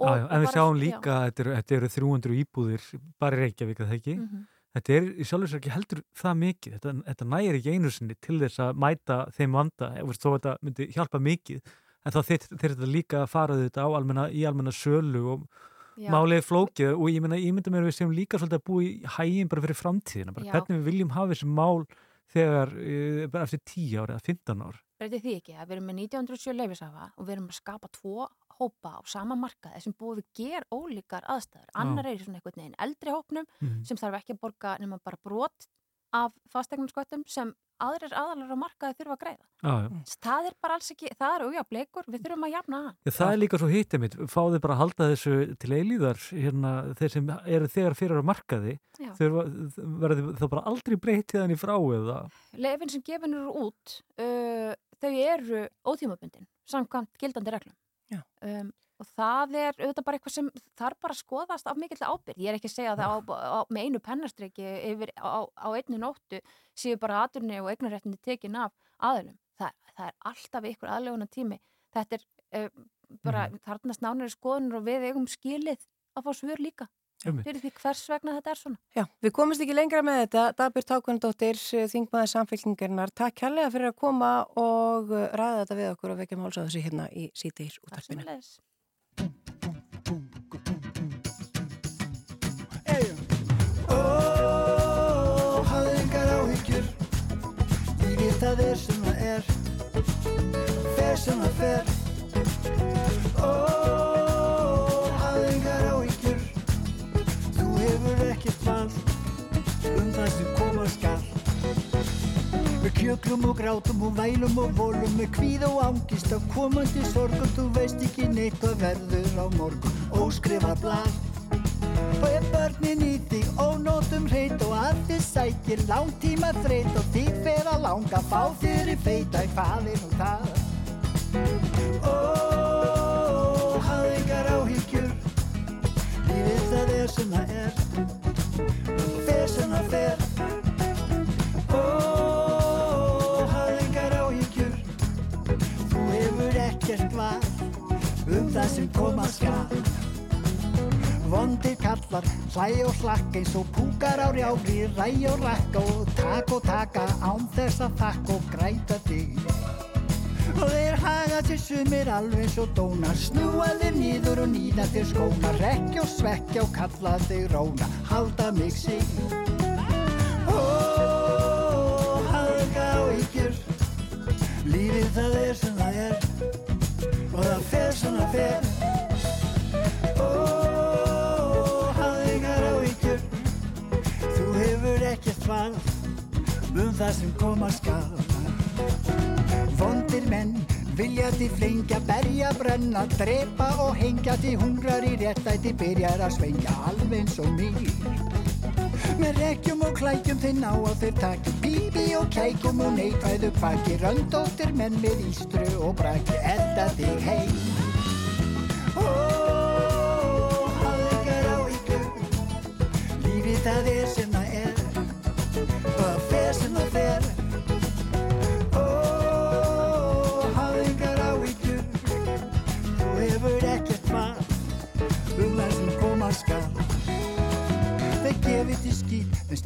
Já, já, en við sjáum já. líka að þetta þetta eru 300 íbúðir bara Reykjavík, að það ekki? Mhm. Þetta er í sjálfur sér ekki heldur það mikið. Þetta, þetta nægir ekki einu sinni til þess að mæta þeim vanda, þó þetta myndi hjálpa mikið. En þá þeir þetta líka að fara þetta á almenna, í almenna sölu og. Málið flókið og ég mynda mér að við séum líka svolítið að búa í hægin bara fyrir framtíðina, bara Já. hvernig við viljum hafa þessi mál þegar, uh, bara eftir 10 ár eða 15 ár. breytið því ekki að við erum með 1907 leifisafa og við erum að skapa tvo hópa á sama markaði sem búið við ger ólíkar aðstæður. Annar er í svona einhvern veginn eldri hópnum Mhm. sem þarf ekki að borga nema bara brot af fastegnarskottum sem aðrir aðalar á markaði þurfa að greiða. Já, já. Það er bara alls ekki, það er auðvitað bleikur, við þurfum að jafna hann. Já, það er líka svo hittið mitt, fáðu bara að halda þessu til eilíðar, hérna, þeir sem eru þegar fyrir á markaði, verður þá bara aldrei breytið hann í frá eða, Leifin sem gefin eru út, uh, þau eru ótímabundin, samkvæmt gildandi reglum. Já. Um, og það er auðvitað bara eitthvað sem þarf bara að skoðast af mikill ábyrg. Ég er ekki að segja að það á, á, með einu pennastriki yfir á, á einni nóttu séu bara aturni og eignaréttindi tekin af aðilum. Það, það er alltaf ykkur aðleguna tími. Þetta er uh, bara Mhm. þarnast nánari skoðunur og við eigum skilið að fá svör líka. Fyrir því hvers vegna þetta er svona. Já, við komumst ekki lengra með þetta. Dabir Tákundóttir, þingmaður samfélkingarnar, takk kærlega fyrir að koma og uh, ræða þetta við okkur og vekja máls á þessu hérna í sítiðis Það útarpinu. Það er sem það er Fer sem það fer Ó, hafðu engar áhyggjur Þú hefur ekkert val Um það sem koma skal Við kjöklum og grátum og vælum og volum Með kvíð og ángist af komandi sorgum. Þú veist ekki neitt hvað verður á morgun. Óskrifa Og ef börnin í þig ónótum hreit og að þið sækir langtíma þreyt og þig fer að langa fá þér í feita hvað er nú það? Ó, hafðu engar áhyggjur. Lífið það er sem það er. Fer sem það fer. Ó, hafðu ekkert val um það sem koma skal Vondir kallar, hlæ og slakk eins og púkar á rjári, ræ og rakka og tak og taka án þess að þakka og græta þig. Og þeir haga sér sumir alveg og dónar, snúa þér nýður og nýða þér skóna, rekja og svekja og kalla þig róna, halda mig sig. Ó, hafðu ekki áhyggjur, lífið það er sem það er og það fer það fer. Ó, hafðu engar áhyggjur Þú hefur ekkert val um það sem koma skal. Vondir menn vilja til flengja, berja, brenna, drepa og hengja til hungrar í réttæti byrjar að svengja alveg eins og mér Með rekkjum og klækjum þeir ná á þeir taki. Bíbi og kækum og neikvæðu kvaki Röndóttir menn með ístru og braki Edda þig heim Ó, hafðu engar áhyggjur Lífið það er sem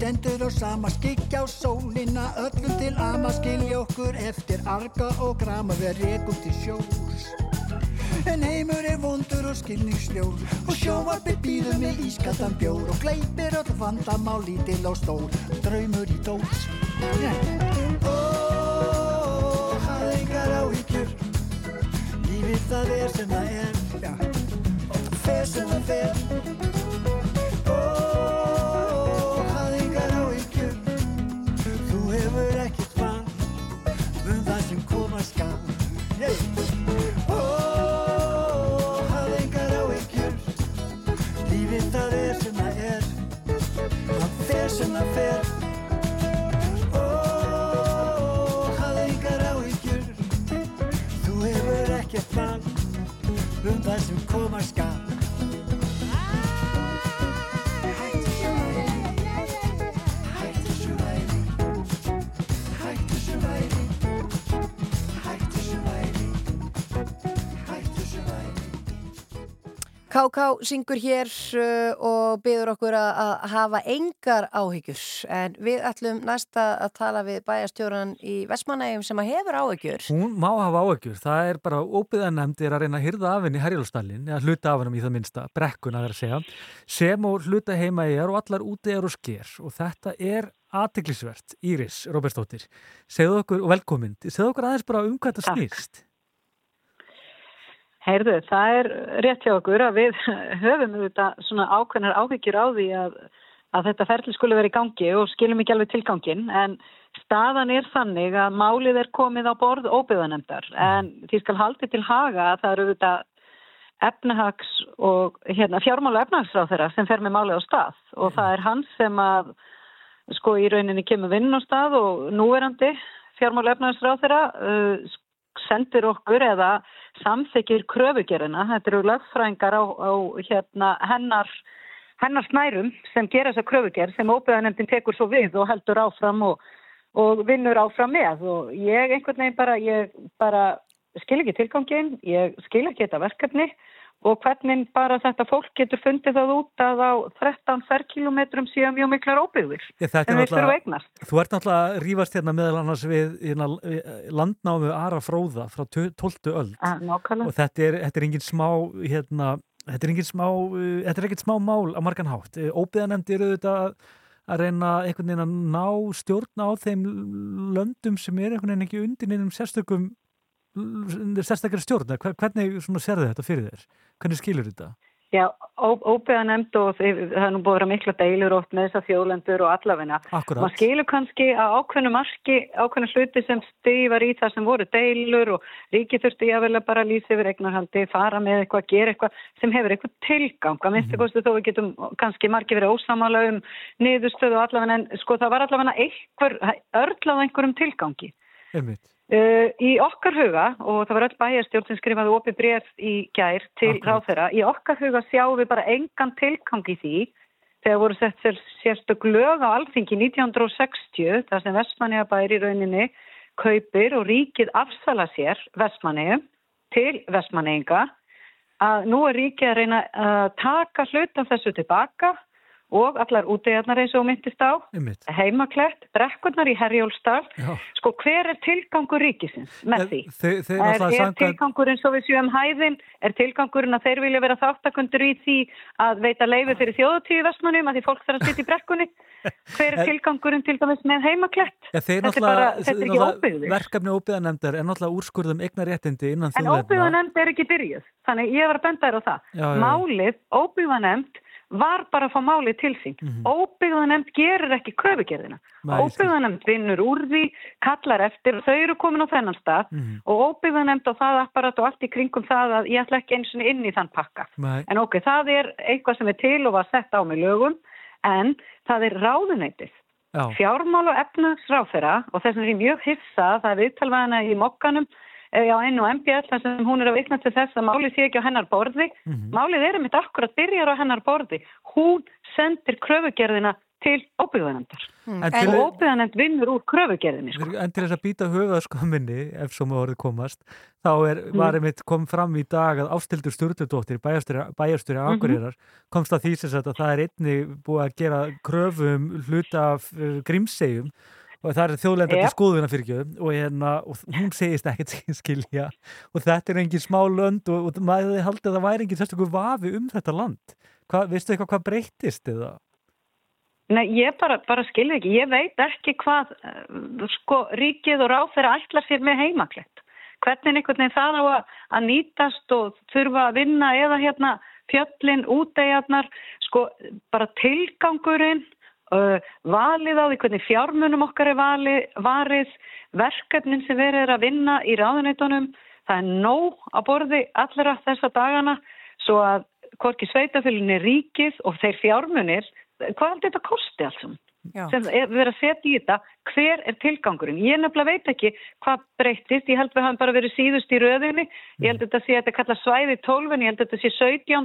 stendur á sama skikja á sólina, öllum til ama skilja okkur eftir arga og grama við rekum til sjós. En heimur er vondur og skilningsljór og sjóarbyr býður með ískaldan bjór og gleipir öll vandamál lítil og stór, draumur í dós. Yeah. Ó, hafðu engar áhyggjur, lífið það er sem það er, og það fer sem það fer. Val um það sem koma skal. KK syngur hér uh, og byður okkur að, að hafa engar áhyggjur. En við ætlum næsta að tala við bæjastjóran í Vestmanægjum sem að hefur áhyggjur. Hún má hafa áhyggjur, það er bara óbyðanemndir að reyna að hyrða af henni í Herjólfstallin, eða hluta af hennum í það minnsta, brekkuna þeir að segja, sem og hluta heima í er og allar úti er og sker. Og þetta er aðteglisvert, Íris Róberstóttir, segðu okkur, og velkomin, segðu okkur aðeins bara um hvað þetta snýst. Heyrðu, það er rétt hjá okkur að við höfum þetta svona ákveðnar áhyggjur á því að, að þetta ferli skulle vera í gangi og skilum ekki alveg tilgangin en staðan er þannig að málið er komið á borð óbyðanemdar en því skal haldi til haga að það eru þetta efnahags og hérna, fjármála efnahagsráð þeirra sem fer með málið á stað. Og það er hans sem að sko í rauninni kemur vinn á stað og núverandi fjármála efnahagsráð þeirra uh, sendir okkur eða samþykir kröfugerina. Þetta eru lögfrængar á, á hérna, hennar, hennar snærum sem gera þessa kröfuger sem óbyggðanemndin tekur svo við og heldur áfram og, og vinnur áfram með og ég einhvern veginn bara, ég bara skil ekki tilgangin, ég skil ekki þetta verkefni og hvernig bara þetta fólk getur fundið það út að á 13 ferkilometrum síðan mjög miklar óbyggðir en við náttúrulega- eignast. Þú ert náttúrulega að rífast hérna meðal annars við hérna, landnámu Ara Fróða frá 12. öld Ah, og þetta er, þetta er engin smá hérna, þetta er engin smá þetta er ekkert smá mál á margan hátt óbyðanemndi eru þetta að, reyna einhvern veginn að ná stjórn á þeim löndum sem er einhvern veginn ekki undir neinum sérstökum sérstaklega stjórn Hver- hvernig sérðu þetta fyrir þér hvernig skilur þetta? Já, óbyggða nefnd og það er nú búið að vera mikla deilur oft með þessar þjóðlendur og allafina. Akkurat. Man skilur kannski að ákveðnu marki, ákveðnu hluti sem stífar í það sem voru deilur og ríki þurfti að bara lýsa yfir eignarhaldi, fara með eitthvað, gera eitthvað sem hefur eitthvað tilgang. Að minnstu kostu þó við getum kannski margi verið ósamála um niðurstöðu og allafina en sko það var allafina einhver, örlað einhverjum tilgangi. Einmitt. Uh, í okkar huga, og það var öll bæjarstjórn sem skrifaði opið bref í gær til ráþeira, í okkar huga sjáum við bara engan tilgang í því þegar voru sett sér sérstök lög á alþingi 1960, þar sem Vestmanniða bæri í rauninni kaupir og ríkið afsala sér Vestmanniðum til Vestmanniðinga að nú er ríkið að reyna að taka hlut af þessu tilbaka og allar útegarnar eins og myndist á, Einmitt. heimaklett, brekkurnar í Herjólfstall, Já. sko hver er tilgangur ríkisins með því? Þau, þau Er, er samkvæmt- tilgangurinn svo við sjöum hæðin, er tilgangurinn að þeir vilja vera þáttakundur í því að veita leifi fyrir þjóðutíu vestmannum að því fólk þarf að sitja í brekkunni? Hver er tilgangurinn til dæmis með heimaklett? Ja, Þetta er bara- þetta er ekki óbyggðir. verkefni óbyðanemndar er náttúrulega úrskurðum eignaréttindi innan En þjóðverðna. óbyggðanemnd er ekki byrjuð, þannig ég var að benda þér á það. Já, já. Málið, óbyggðanemnd, var bara að fá málið til sín. Mm Óbyggðanemnd gerir ekki skil. Óbyggðanemnd vinnur úr því, kallar eftir, þau eru komin á þennan stað Mhm. og óbyggðanemnd og það apparat og allt í kringum það að ég ætla ekki eins og inn í þann pakka. Nei. En ok, það er eitthvað sem er til og var sett á með lögum, en það er ráðuneytið. Já. Fjármál og efnagsráfera og þess vegna er ég mjög hissa það er viðtalvæðina í mokkanum eh, á N og MBL þar sem hún er að vikna til þess að málið sé ekki á hennar borði. Málið er um þetta akkurat byrjar á hennar borði. Hún sendir kröfugerðina til óbyggðanendar. En til- Og óbyggðanend vinnur úr kröfugerðinni. Sko. En til þess að býta höfuðaskömminni, ef svo maður orðið komast, þá er, var Mm. einmitt kom fram í dag að Ástildur Sturludóttir, bæjarstjóri, Mhm. Akureyrar, komst að því sem sagt að það er einni búið að gera kröfu um hluta af uh, grímsegjum og það er þjóðlenda til Yep. skoðuna fyrir og, hérna, og hún segist ekkert skilja og þetta er engin smá lönd og, og maður haldið að það væri engin sérstökur vafi um þetta land. Hva, veistu eitthvað hvað breyttist eða? Nei, ég bara, bara skilja ekki. Ég veit ekki hvað eh, sko, ríkið og ráþeira ætlar sér með heimaklett. Hvernig einhvern veginn það á að, að nýtast og þurfa að vinna eða hérna fjöllin, úteigarnar, sko bara tilgangurinn, valið á því hvernig fjármunum okkar er vali, varið, verkefnin sem verið er að vinna í ráðuneytunum, það er nóg á borði allra þessa dagana svo að hvorki sveitafélinni ríkið og þeir fjármunir, hvað heldur þetta kosti alls um? Já. sem er verið að setja í þetta hver er tilgangurinn, ég nefnilega veit ekki hvað breyttist, ég held við hafum bara verið síðust í röðinni, ég held þetta sé að þetta kalla svæði 12, en ég held þetta sé 17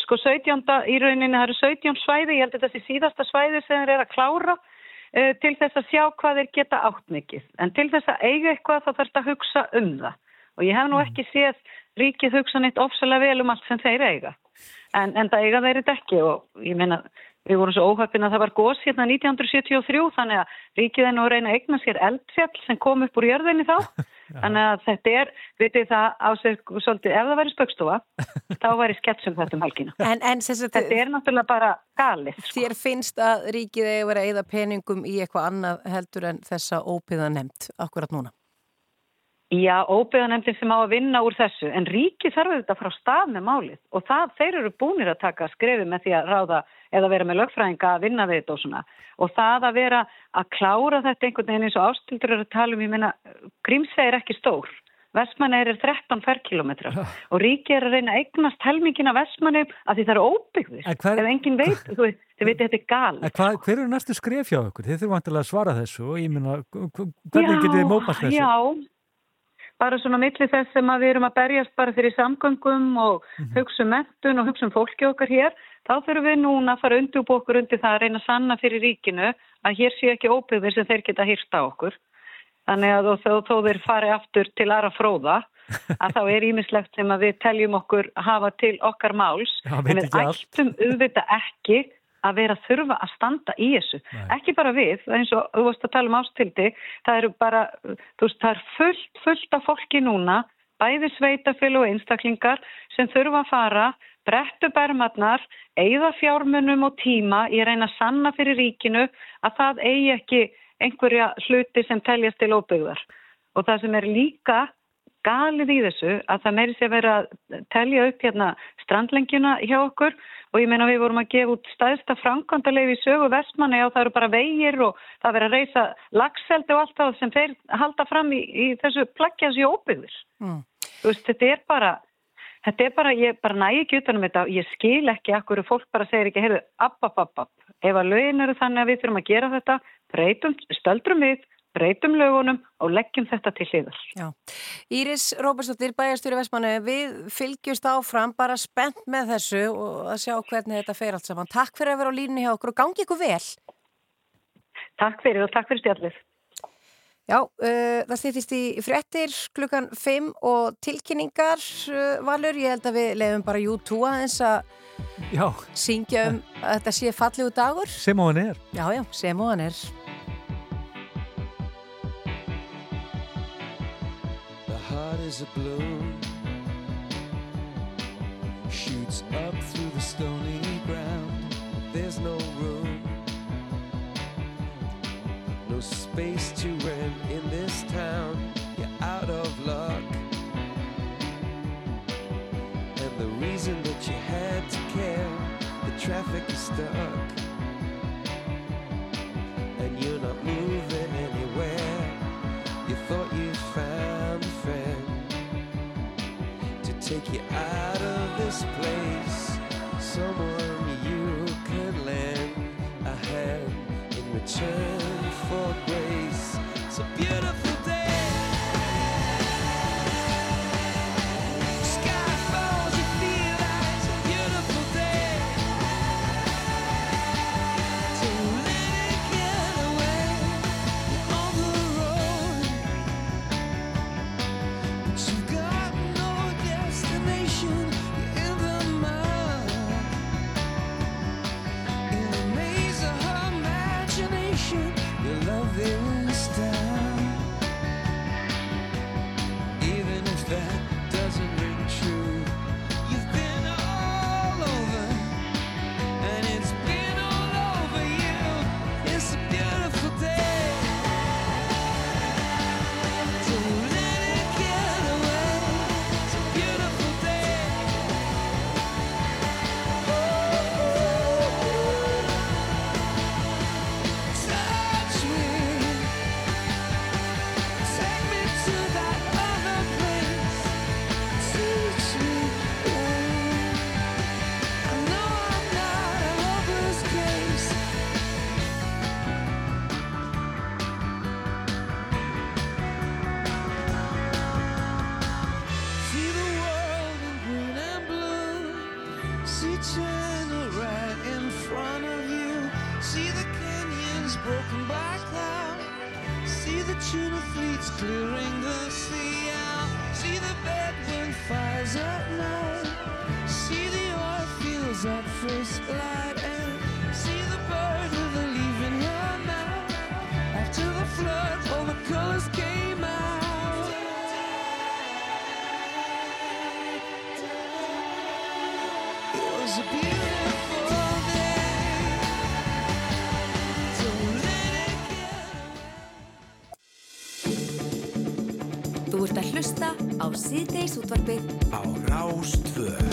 sko 17 í rauninni það eru 17 svæði, ég held þetta sé síðasta svæði sem þeir eru að klára uh, til þess að sjá hvað þeir geta átt mikið. En til þess að eiga eitthvað þá þarf þetta að hugsa um það. Og ég hef nú ekki séð ríkið hugsa neitt ofsalega vel um allt sem þeir eiga. En, en það eiga þeir þetta ekki. Og ég meina, við vorum svo óhöfin að það var gos hérna 1973 þannig að ríkið er nú að reyna að eigna sér eldfjall sem kom upp úr jörðinni þá. Þannig að þetta er, vitið það á sig svolítið, ef það væri spöggstofa, þá væri sketsum þetta um helgina. En, en sagt, Þetta er náttúrulega bara galið. Sko. þér finnst að ríkið eigi að vera að eyða peningum í eitthvað annað heldur en þessa ópiða nefnt akkurat núna? Já, óbyggðanemndin sem á að vinna úr þessu, en ríkið þarf þetta frá stað með málið og það, þeir eru búinir að taka skrefi með því að ráða eða vera með lögfræðinga að vinna við þetta og svona og það að vera að klára þetta einhvern veginn eins og ástildur eru að tala um, ég meina, Grímsvei er ekki stór, Vestmanneir er 13 ferkilometra og ríkið er að reyna að eignast helmingina Vestmanneir að því það eru óbyggðir, En hver- ef enginn veit, þú veit, þið veit þetta er gal. Hvað, hver eru næstu skref hjá ykkur? Þið þurfum vantilega að svara þessu og ég meina, hvernig getið þið mópast þessu? Já, bara svona milli þess sem að við erum að berjast bara fyrir samgöngum og hugsa um mentun og hugsa um fólki okkar hér, þá þurfum við núna að fara undirbú okkur undir það að reyna að sanna fyrir ríkinu að hér sé ekki óbyggðir sem þeir geta hýrt á okkur. Þannig að þó, þó þeir fari aftur til aðra fróða, að þá er ímislegt sem að við teljum okkur hafa til okkar máls, Já, en við ættum auðvitað ekki að vera þurfa að standa í þessu. Ekki bara við, eins og þú varst að tala um ástildi, það eru bara, þú veist, það er fullt, fullt af fólki núna, bæði sveitafél og einstaklingar sem þurfa að fara, brettu bermarnar, eigða fjármunum og tíma að reyna að sanna fyrir ríkinu að það eigi ekki einhverja hluti sem teljast til óbyggðar. Og það sem er líka galið í þessu að það meiri sé að vera að telja upp hérna strandlengjuna hjá okkur og ég meina við vorum að gefa út stæðsta framkvæmdalegi í sögu vestmanni og það eru bara vegir og það verið að reysa lagseldi og allt það sem þeir halda fram í, í þessu plaggja þessu óbyggðir. Mm. Þetta er bara, þetta er bara, ég bara næ ekki utanum þetta og ég skil ekki akkur fólk bara segir ekki, heyrðu, app, app, app, app. Ef að lögin eru þannig að við þurfum að gera þetta, breytum, stöldrum við, breytum lögunum og leggjum þetta til hliðar. Já. Íris Róbersdóttir, bæjarstjóri Vestmannu, við fylgjumst áfram bara spennt með þessu og að sjá hvernig þetta fer allt saman. Takk fyrir að vera á línni hjá okkur og gangi ykkur vel. Takk fyrir og takk fyrir spjallið. Já, uh, það stýttist í fréttir klukkan 5 og tilkynningar uh, Valur, ég held að við lefum bara U2 aðeins að Já, syngja um að þetta sé fallegu dagur. sem á hann er. Já, já, sem og hann er. Is a blue Shoots up through the stony ground There's no room. No space to rent in this town. You're out of luck. And the reason that you had to care The traffic is stuck this place. Someone you could lend a hand in return for grace. A beautiful desert. Síðdeis útvarpið á Rástvöð.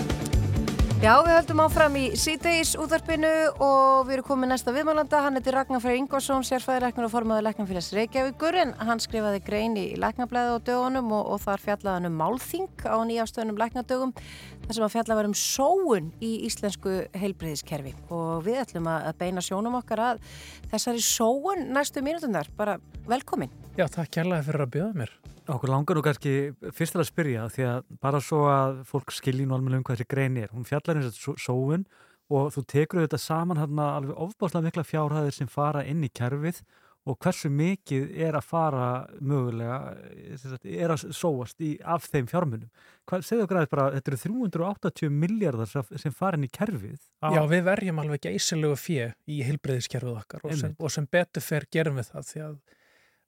Já, við höldum áfram í síðdeis útvarpinu og við erum komið næsta viðmálanda. Hann heitir Ragnar Freyr Ingvarsson, sérfæðireknur og formaður Læknafélags Reykjavíkur en hann skrifaði grein í Læknablaði á dögunum og, og þar fjallaði hann um málþing á nýjástöðunum Læknadögum þar sem að fjalla var um sóun í íslensku heilbreyðiskerfi og við ætlum að beina sjónum okkar að þessari sóun næstu mínútundar. Bara velkomin. Já, takk kærlega fyrir að bjóða mér. Okkur langar nú kannski fyrst til að spyrja því að bara svo að fólk skilji nú alveg um hvað þessi grein er. Hún fjallar eins og sóun og þú tekur þetta saman hérna alveg ofbáslega mikla fjárhæðir sem fara inn í kerfið og hversu mikið er að fara mögulega, sagt, er að sóast í, af þeim fjármunum. Segðu okkur aðeins bara, þetta eru 380 miljardar sem- fara inn í kerfið. á- Já, við verjum alveg geysilegu fjö í hilbreyðiskerfið okkar og sem, og sem betur fer gerum við það því að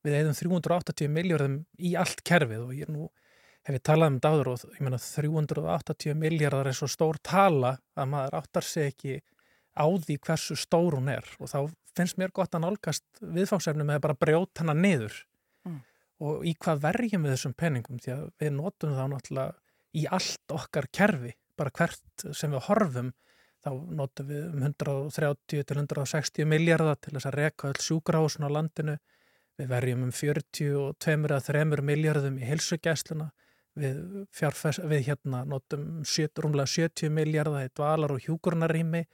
við eigðum 380 miljardum í allt kerfið og ég er nú hef ég talað um dáður og ég meina 380 miljardar er svo stór tala að maður áttar sig ekki á því hversu stór hún er og þá finnst mér gott að nálgast viðfangsefni með að bara brjóta hana niður Mm. og í hvað verjum við þessum peningum því að við notum þá náttúrulega í allt okkar kerfi bara hvert sem við horfum þá notum við um 130 til 160 miljardar til þess að reka öll sjúkrahúsin á landinu við verjum um 42 að 3 miljardum í heilsugæsluna. Við, við hérna notum rúmlega 70 miljardar í dvalar og hjúkurnarími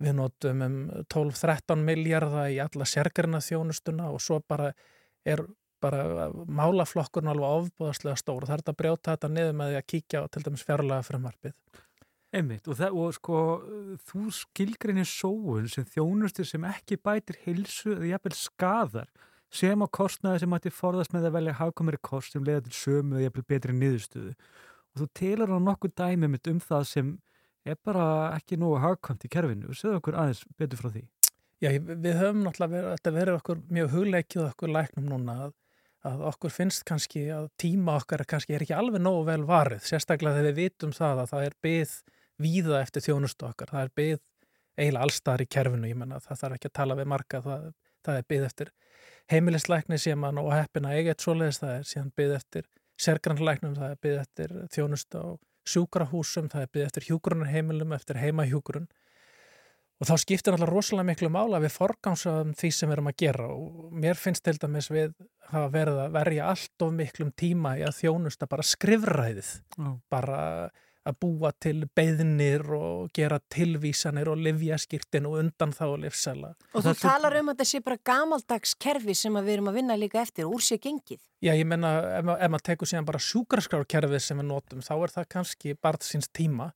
við notum um 12-13 miljardar í alla sérgarina þjónustuna og svo bara er bara málaflokkurinn alveg ofbúðaslega stór. Og það er þetta að brjóta þetta niður með því að kíkja á til dæmis fjárlega frumvarpið. Einmitt, og, það, og sko, þú skilgreinir sóun sem þjónustu sem ekki bætir heilsu eða jafnvel skadar sem á kostnaði sem ætti forðast með að velja hagkomari kost sem leiða til sömu eða jafnvel betri niðurstöðu. Og þú telur á nokkuð dæmi mitt um það sem er bara ekki nógu hagkomt í kerfinu. Segðu okkur aðeins betur frá því. Já, við höfum náttúrulega verið, verið okkur mjög hugleikið okkur læknum núna að, að okkur finnst kannski að tíma okkar kannski er ekki alveg nógu vel varið, sérstaklega þegar við vitum það að það er byð víða eftir þjónustu okkar, það er byð eiginlega allstaðar í kerfinu, ég menna það þarf ekki að tala við marga, það, það er byð eftir heimilislækni sem að og heppin að eiga eitt svoleiðis, það er síðan byð eftir sérgrannlæknum, það er byð eftir þjónustu á sjúkrahúsum, það er byð eftir hjúgrunarheimilum, eftir heimahjúgrun Og þá skiptir náttúrulega rosalega miklu mála við forgámsaðum því sem við erum að gera og mér finnst til dæmis við hafa verið að verja allt of miklum tíma í að þjónusta bara skrifræðið, Já. bara að búa til beðnir og gera tilvísanir og livjaskirtin og undan þá og livsela. Og þú talar um að þetta sé bara gamaldags kerfi sem að við erum að vinna líka eftir, úr sér gengið. Já, ég menna ef, ef maður tekur síðan bara sjúkraskrárkerfið sem við notum, þá er það kannski barð síns tíma.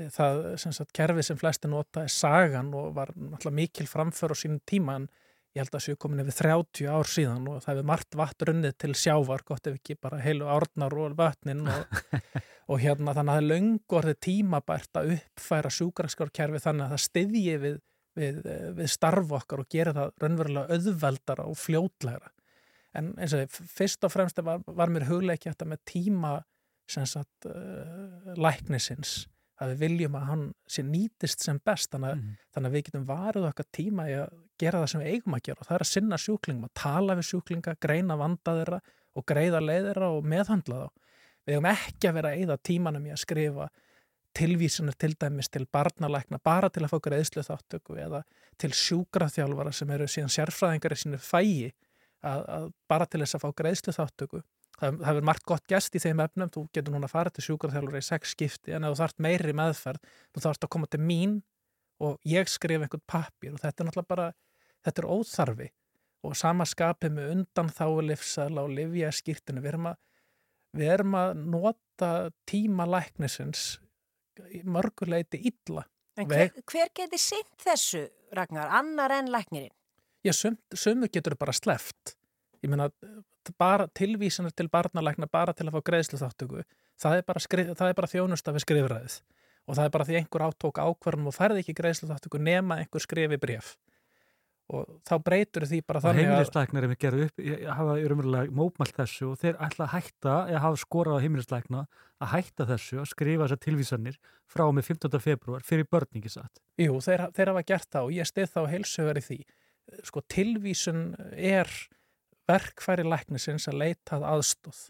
Það sem sagt, kerfið sem flesti nota er sagan og var náttúrulega mikil framför á sínum tíma en ég held að séu komin yfir 30 ár síðan og það hefur margt vatn runnið til sjávar, gott ef ekki bara heilu árnar og vötnin og, og hérna þannig að það er löngu orðið tímabært að uppfæra sjúkraskrárkerfið þannig að það styðji við, við, við starf okkar og gera það raunverulega auðveldara og fljótlegra. En eins og þið, fyrst og fremst var, var mér hugleiki þetta með tíma sem sagt uh, læknisins að við viljum að hann sé nýtist sem best þannig, mm. þannig að við getum varið okkar tíma í að gera það sem við eigum að gera og það er að sinna sjúklingum, að tala við sjúklinga greina vanda þeirra og greiða leið þeirra og meðhandla þá. Við eigum ekki að vera að eyða tímanum í að skrifa tilvísanir til dæmis til barnalækna bara til að fá greiðslu þáttöku eða til sjúkraþjálfara sem eru síðan sérfræðingar í sínu fægi að, að bara til þess að fá greiðslu þáttöku það, hefur margt gott gest í þeim efnum. Þú getur núna að fara til sjúkraþjálfara í sex skipti en ef þú þarft meiri meðferð þú þarfst að koma til mín og ég skrif einhvern pappir og þetta er náttúrulega bara þetta er óþarfi. Og sama skapið með undan þá livsala og livja skýrtinu við erum að, við erum að nota tíma læknisins mörguleiti illa. En hver, hver geti sint þessu, Ragnar, annar en læknirinn? Já, sumu getur bara sleft Ég meina, bara tilvísanir til barnalækna bara til að fá greiðslu þáttöku, það er bara, skrif, það er bara þjónusta við skrifræðið og það er bara því einhver átók ákvarðum og færði ekki greiðslu þáttöku nema einhver skrifi bref og þá breytur því bara þannig að heimilislæknar er með gerð upp ég- hafa í raunverulega mópmælt þessu og þeir ætla að hætta, eða hafa skorað á heimilislækna að hætta þessu, að skrifa þessar tilvísanir frá með 15. februar fyrir börningi satt. Jú, þeir, þeir hafa gert það og ég stið þá heilsugar í því. Sko, tilvísun er verkfæri læknisins að leita að aðstóð.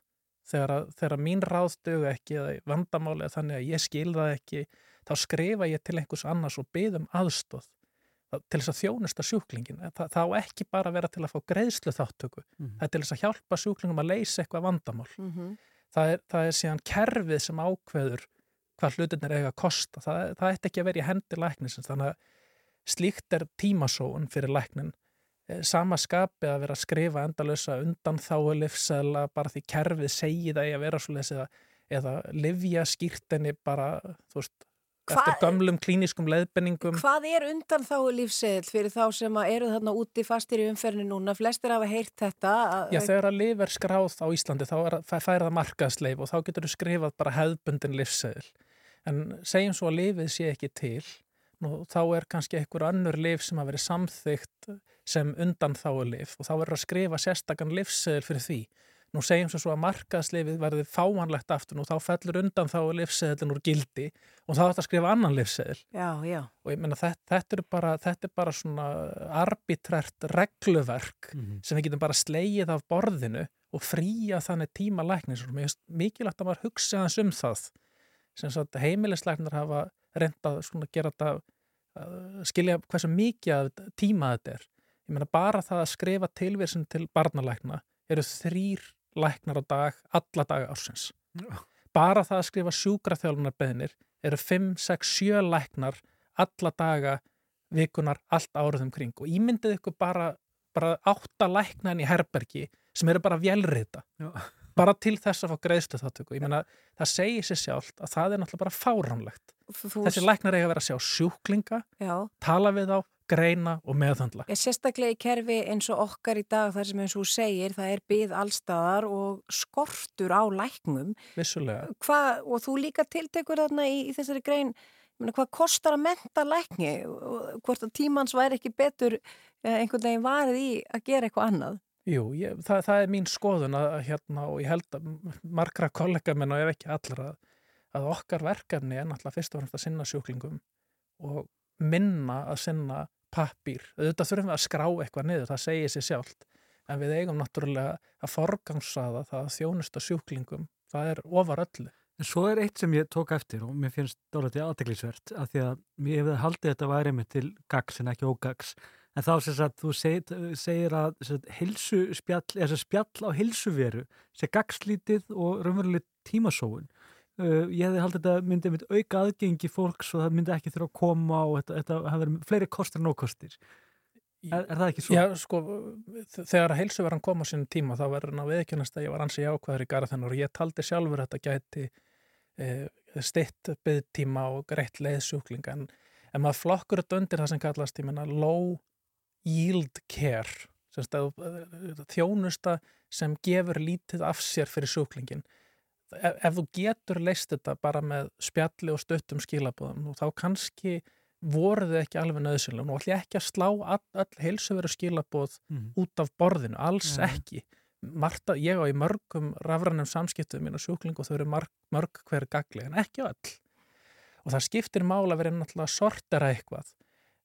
Þegar, að, þegar mín ráð dögu ekki eða vandamáli eða þannig að ég skil það ekki, þá skrifa ég til einhvers annars og byðum aðstóð til þess að þjónusta sjúklingin. Það, það á ekki bara að vera til að fá greiðslu þáttöku. Mhm. Það er til þess að hjálpa sjúklingum að leysa eitthvað vandamál. Mhm. Það, er, það er síðan kerfið sem ákveður hvað hlutinir eiga að kosta. Það, það ætti ekki að vera í hendi læknisins. Þannig að slíkt er tímasóun fyrir læknin. Eh, Sama skapi að vera að skrifa endalösa undan þáu livsæla bara því kerfið segi það í að vera svoleiðis eða, eða livja skýrtinni bara, þú veist, eftir Hvað- gömlum klíniskum leiðbenningum. Hvað er undan þá lífseðil fyrir þá sem eru þarna úti fastir í umferðinu núna? Flestir hafa heyrt þetta. að- Já, þegar að lif er skráð á Íslandi þá er, fær það markaðsleif og þá getur þú skrifað bara hefðbundin livseðil. En segjum svo að lifið sé ekki til, nú, þá er kannski einhver önnur lif sem að veri samþygt sem undan þá lif og þá verður að skrifa sérstakann livseðil fyrir því. Nú segjum svo svo að markaðsleifið verði fáanlegt aftur og þá fellur undan þá livseðilin úr gildi og þá ætti að skrifa annan livseðil. Já, já. Og ég meina þetta, þetta, er bara, þetta er bara svona arbitrært regluverk sem við getum bara slegið af borðinu og fría þannig tíma læknis og mér finnst mikilvægt að maður hugsa hans um það sem sagt heimilislæknar hafa reyndað svona að gera þetta uh, skilja hversu mikið tíma þetta er ég meina bara það að skrifa tilvísin til barnalækna eru þrýr læknar á dag alla daga ársins. Bara það að skrifa sjúkraþjálfunarbeðinir eru 5, 6, 7 læknar alla daga vikunar allt árið um kring. Og ímyndið ykkur bara, bara átta læknan í herbergi sem eru bara vélrita. Já. bara til þess að fá greiðslu þáttöku ég meina það segir sér sjálft að það er náttúrulega bara fáránlegt. Þú- þessi læknar eiga að vera að sjá sjúklinga Já. tala við þá, greina og meðhandla Ég sérstaklega í kerfi eins og okkar í dag þar sem eins og þú segir það er byð allstaðar og skortur á læknum. Vissulega. Hva, og þú líka tiltekur þarna í, í þessari grein ég meina, hvað kostar að menta lækni? Og hvort að tímans væri ekki betur eh, einhvern veginn varið í að gera eitthvað annað? Jú, ég, það, það er mín skoðun að, hérna og ég held að margra kollega minn og ef ekki allra að okkar verkefni er náttúrulega fyrst og fremst að sinna sjúklingum og minna að sinna pappír. Auðvitað þurfum við að skrá eitthvað niður, það segir sér sjálft en við eigum náttúrulega að forgangsaða það að þjónusta sjúklingum það er ofar öllu. En svo er eitt sem ég tók eftir og mér finnst dálítið aðteglisvert af því að mér hefði haldið þetta væri með til gags en ekki ógags. En þá sem sagt, þú segir, segir að spjall, spjall á heilsuveru sé gagslítið og raunveruleg tímasóun. Uh, ég hefði haldið þetta myndi með auka aðgengi fólks og það myndi ekki þurfa að koma og þetta, þetta hafi verið fleiri kostir en ókostir. Er, er það ekki svo? Já, sko, þegar að heilsuveran kom á sínum tíma þá verður hann að viðkjönast að ég var ansi jákvæður í garðinur og ég taldi sjálfur að þetta gæti e, stitt byggtíma og greitt leiðsjúklinga en, en maður flokkur þetta undir það sem kallast ég menna low yield care sem stað, þjónusta sem gefur lítið af sér fyrir sjúklingin ef, ef þú getur leist þetta bara með spjalli og stöttum skilabóðum þá kannski voru þau ekki alveg nöðsynlega og ætla ekki að slá all, all heilsuveru skilabóð Mhm. út af borðinu, alls Nei. ekki Marta, ég á í mörgum rafrænum samskiptum mín og sjúkling og þau eru mörg, mörg hver gagli, en ekki öll og það skiptir mála að vera náttúrulega sortera eitthvað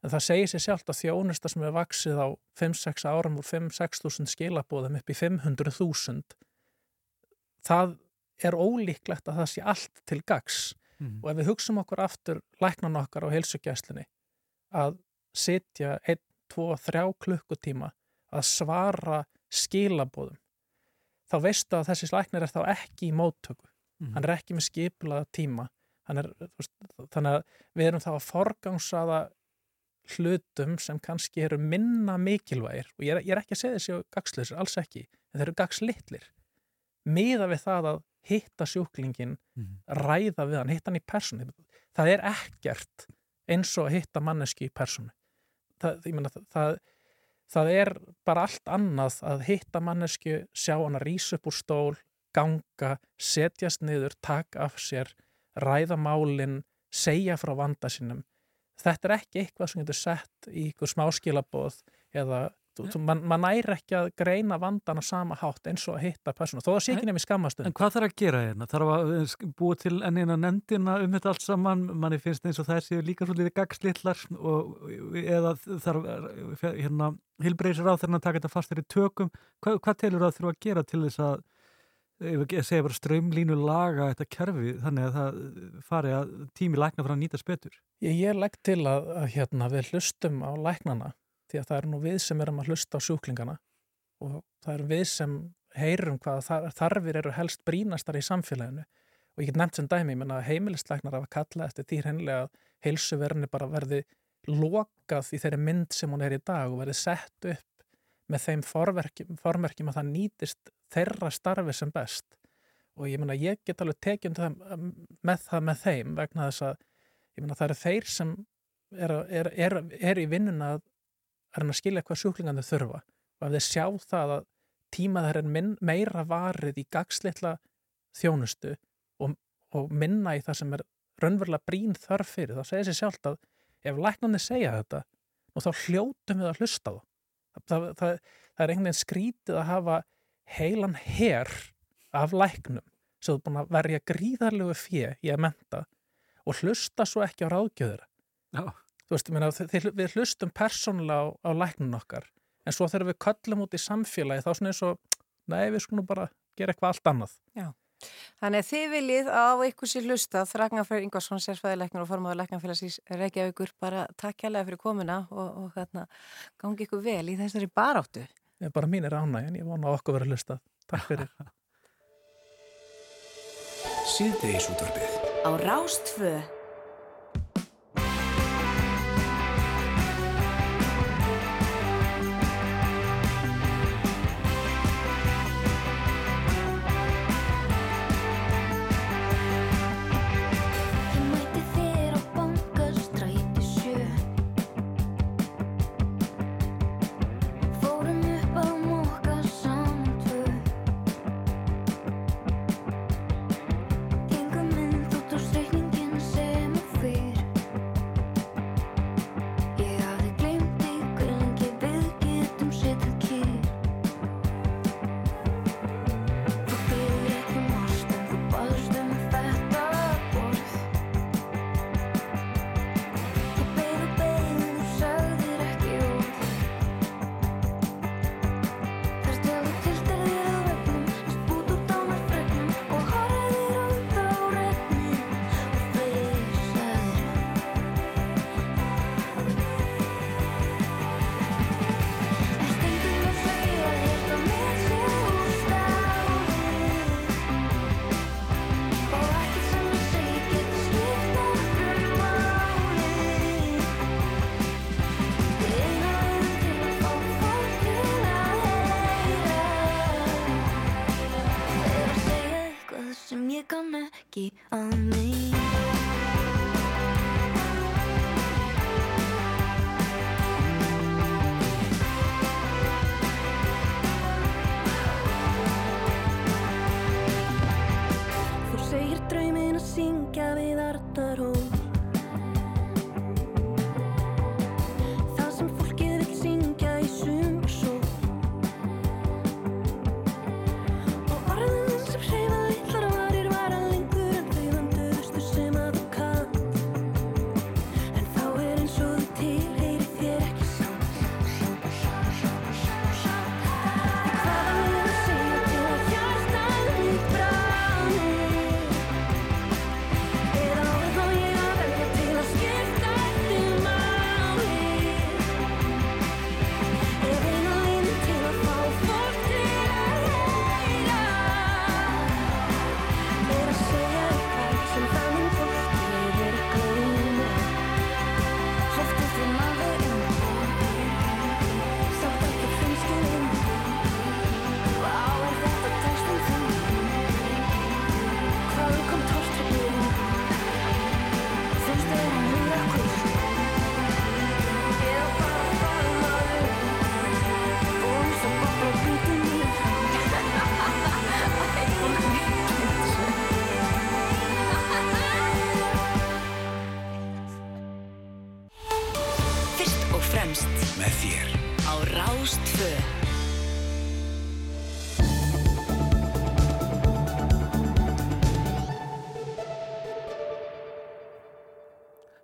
en það segir sér sjálft að þjónusta sem er vaksið á 5-6 árum úr 5-6 þúsund skilabóðum upp í 500.000 það er ólíklegt að það sé allt til gags Mhm. og ef við hugsum okkur aftur læknan okkar á heilsugjæslinni að sitja 1, 2, 3 klukkutíma að svara skilabóðum þá veistu að þessi læknir er þá ekki í móttöku. Mhm. hann er ekki með skipulaða tíma. Er, veist, þannig að við erum þá að forgangsaða hlutum sem kannski eru minna mikilvægir. Og ég er, ég er ekki að segja þessi gagsleysir, alls ekki en þeir eru gagslitlir miða við það að hitta sjúklingin Mhm. ræða við hann, hitta hann í persónu það er ekkert eins og að hitta manneski í persónu það, ég meina, það, það er bara allt annað að hitta mannesku, sjá hana rís upp úr stól, ganga, setjast niður, taka af sér, ræða málinn, segja frá vanda sínum. Þetta er ekki eitthvað sem getur sett í ykkur smáskilabóð eða man, man næri ekki að greina vandan á sama hátt eins og að hitta persónu, þó það sé ekki nefnir skammastund. En hvað þarf að gera hérna? Þarf að eh, búa til enn eina nefndina um þetta allt saman? Manni finnst eins og þær séu líka svolítið gagslillar og eða þarf eh, hérna hilbreysir á þeirra að taka þetta fastar í tökum. Hvað, hvað telur það þurfa að gera til þess að ef við segja bara strömlínu laga þetta kerfi þannig að það fari að tími lækna frá að nýtast betur? Ég, ég legg til að, að hérna, við hlustum á læknana því að það er nú við sem erum að hlusta á sjúklingana og það er við sem heyrum hvað þar, þarfir eru helst brínastar í samfélaginu. Og ég get nefnt sem dæmi, ég menna heimilislæknar hafa kallað eftir því hreinlega að heilsuverðinni bara verði lokað í þeirri mynd sem hún er í dag og verði sett upp með þeim formerkjum, að það nýtist þeirra starfi sem best. Og ég menna ég get alveg tekjum það, með það með þeim vegna þess að ég menna það eru þeir sem er, er, er, er í vinnuna að, að reyna að skilja hvað sjúklingandi þurfa og ef þeir sjá það að tíma þeir er minn, meira varið í gagsleitla þjónustu og, og minna í það sem er raunverulega brín þarf fyrir þá segir sér sjálft að ef læknarnir segja þetta og þá hljótum við að hlusta það það, það, það er einhvern veginn skrítið að hafa heilan her af læknum sem er búin að verja gríðarlegu fjö í að menta og hlusta svo ekki á ráðgjöður Já. Þú veist, meina, þið, við hlustum persónulega á, á læknun okkar en svo þegar við köllum út í samfélagi þá svona eins og, nei við skulum bara gera eitthvað allt annað. Já. Þannig að þið viljið á ykkur sér hlusta Ragnarfreyr Ingvarsson, sérfæðileiknur og formáður leiknarfélagsís Reykjavíkur bara takk kærlega fyrir komuna og, og hérna, gangi ykkur vel í þessari baráttu. Ég bara mín er ánægin, ég vona að okkur verið hlusta Takk fyrir. Síðdegisútvarfið Á Rástfö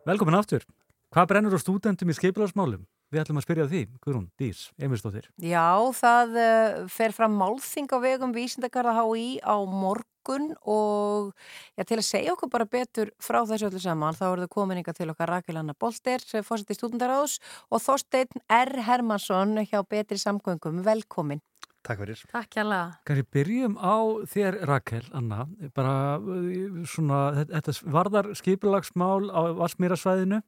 Velkomin aftur. Hvað brennur á stúdendum í skeipilagsmálum? Við ætlum að spyrja því, Guðrún, Dís, Emilsdóttir. Já, það uh, fer fram málþing á vegum Vísindagarða HÍ á morgun og já, til að segja okkur bara betur frá þessu öllu saman þá eru það komin ykkar til okkar Rakel Anna Bolter fórsett í stúdendaráðs og Þorsteinn R. Hermansson hjá Betri Samgöngum. Velkomin. Takk fyrir. Takk hjá Kanski byrjum á þér, Rakel, Anna, bara uh, svona, þetta- varðar skipilagsmál á Vassmýrasvæðinu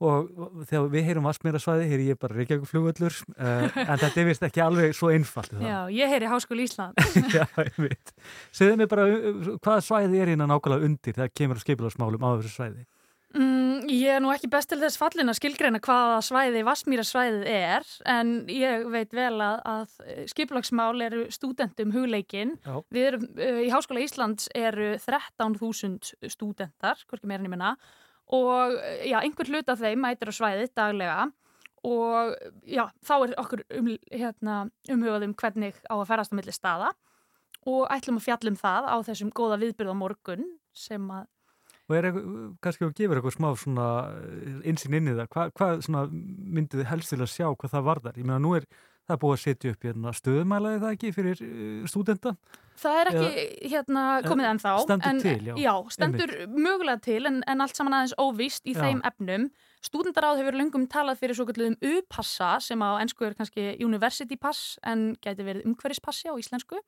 og þegar við heyrum Vassmýrasvæði, heyri ég bara Reykjavík flugvöllur, uh, en þetta er vist ekki alveg svo einfalt. er það? Já, ég heyri Háskóli Ísland. Já, ég veit. Segðu mér bara, uh, hvaða svæði er hérna nákvæmlega undir þegar kemur skipilagsmálum á þessu svæði? Mm, ég er nú ekki best til þess fallin að skilgreina hvaða svæði Vassmýrasvæðið er en ég veit vel að, að skiplagsmál eru stúdentum hugleikin. Já. Við erum, uh, í Háskóla Íslands eru 13.000 stúdentar, hvorki meira minna og uh, já, einhver hlut af þeim mætir á svæðið daglega og já, þá er okkur um, hérna, umhugað um hvernig á að ferast á milli staða og ætlum að fjalla um það á þessum góða viðbyrð á morgun sem að Og er kannski að gefa eitthvað smá svona einsinn inn í það, hvað, svona myndið þið helst til að sjá hvað það varðar? Ég meina, nú er það búið að setja upp hérna stöðumælaði það ekki fyrir uh, stúdenta? Það er ekki Eða- hérna komið Eh, ennþá. stendur en, til, já. stendur mögulega til en, en allt saman aðeins óvíst í Já. þeim efnum. Stúdendaráð hefur lungum talað fyrir svo kallum U-passa sem á ennsku er kannski University Pass en gæti verið umhverfispassi á íslensku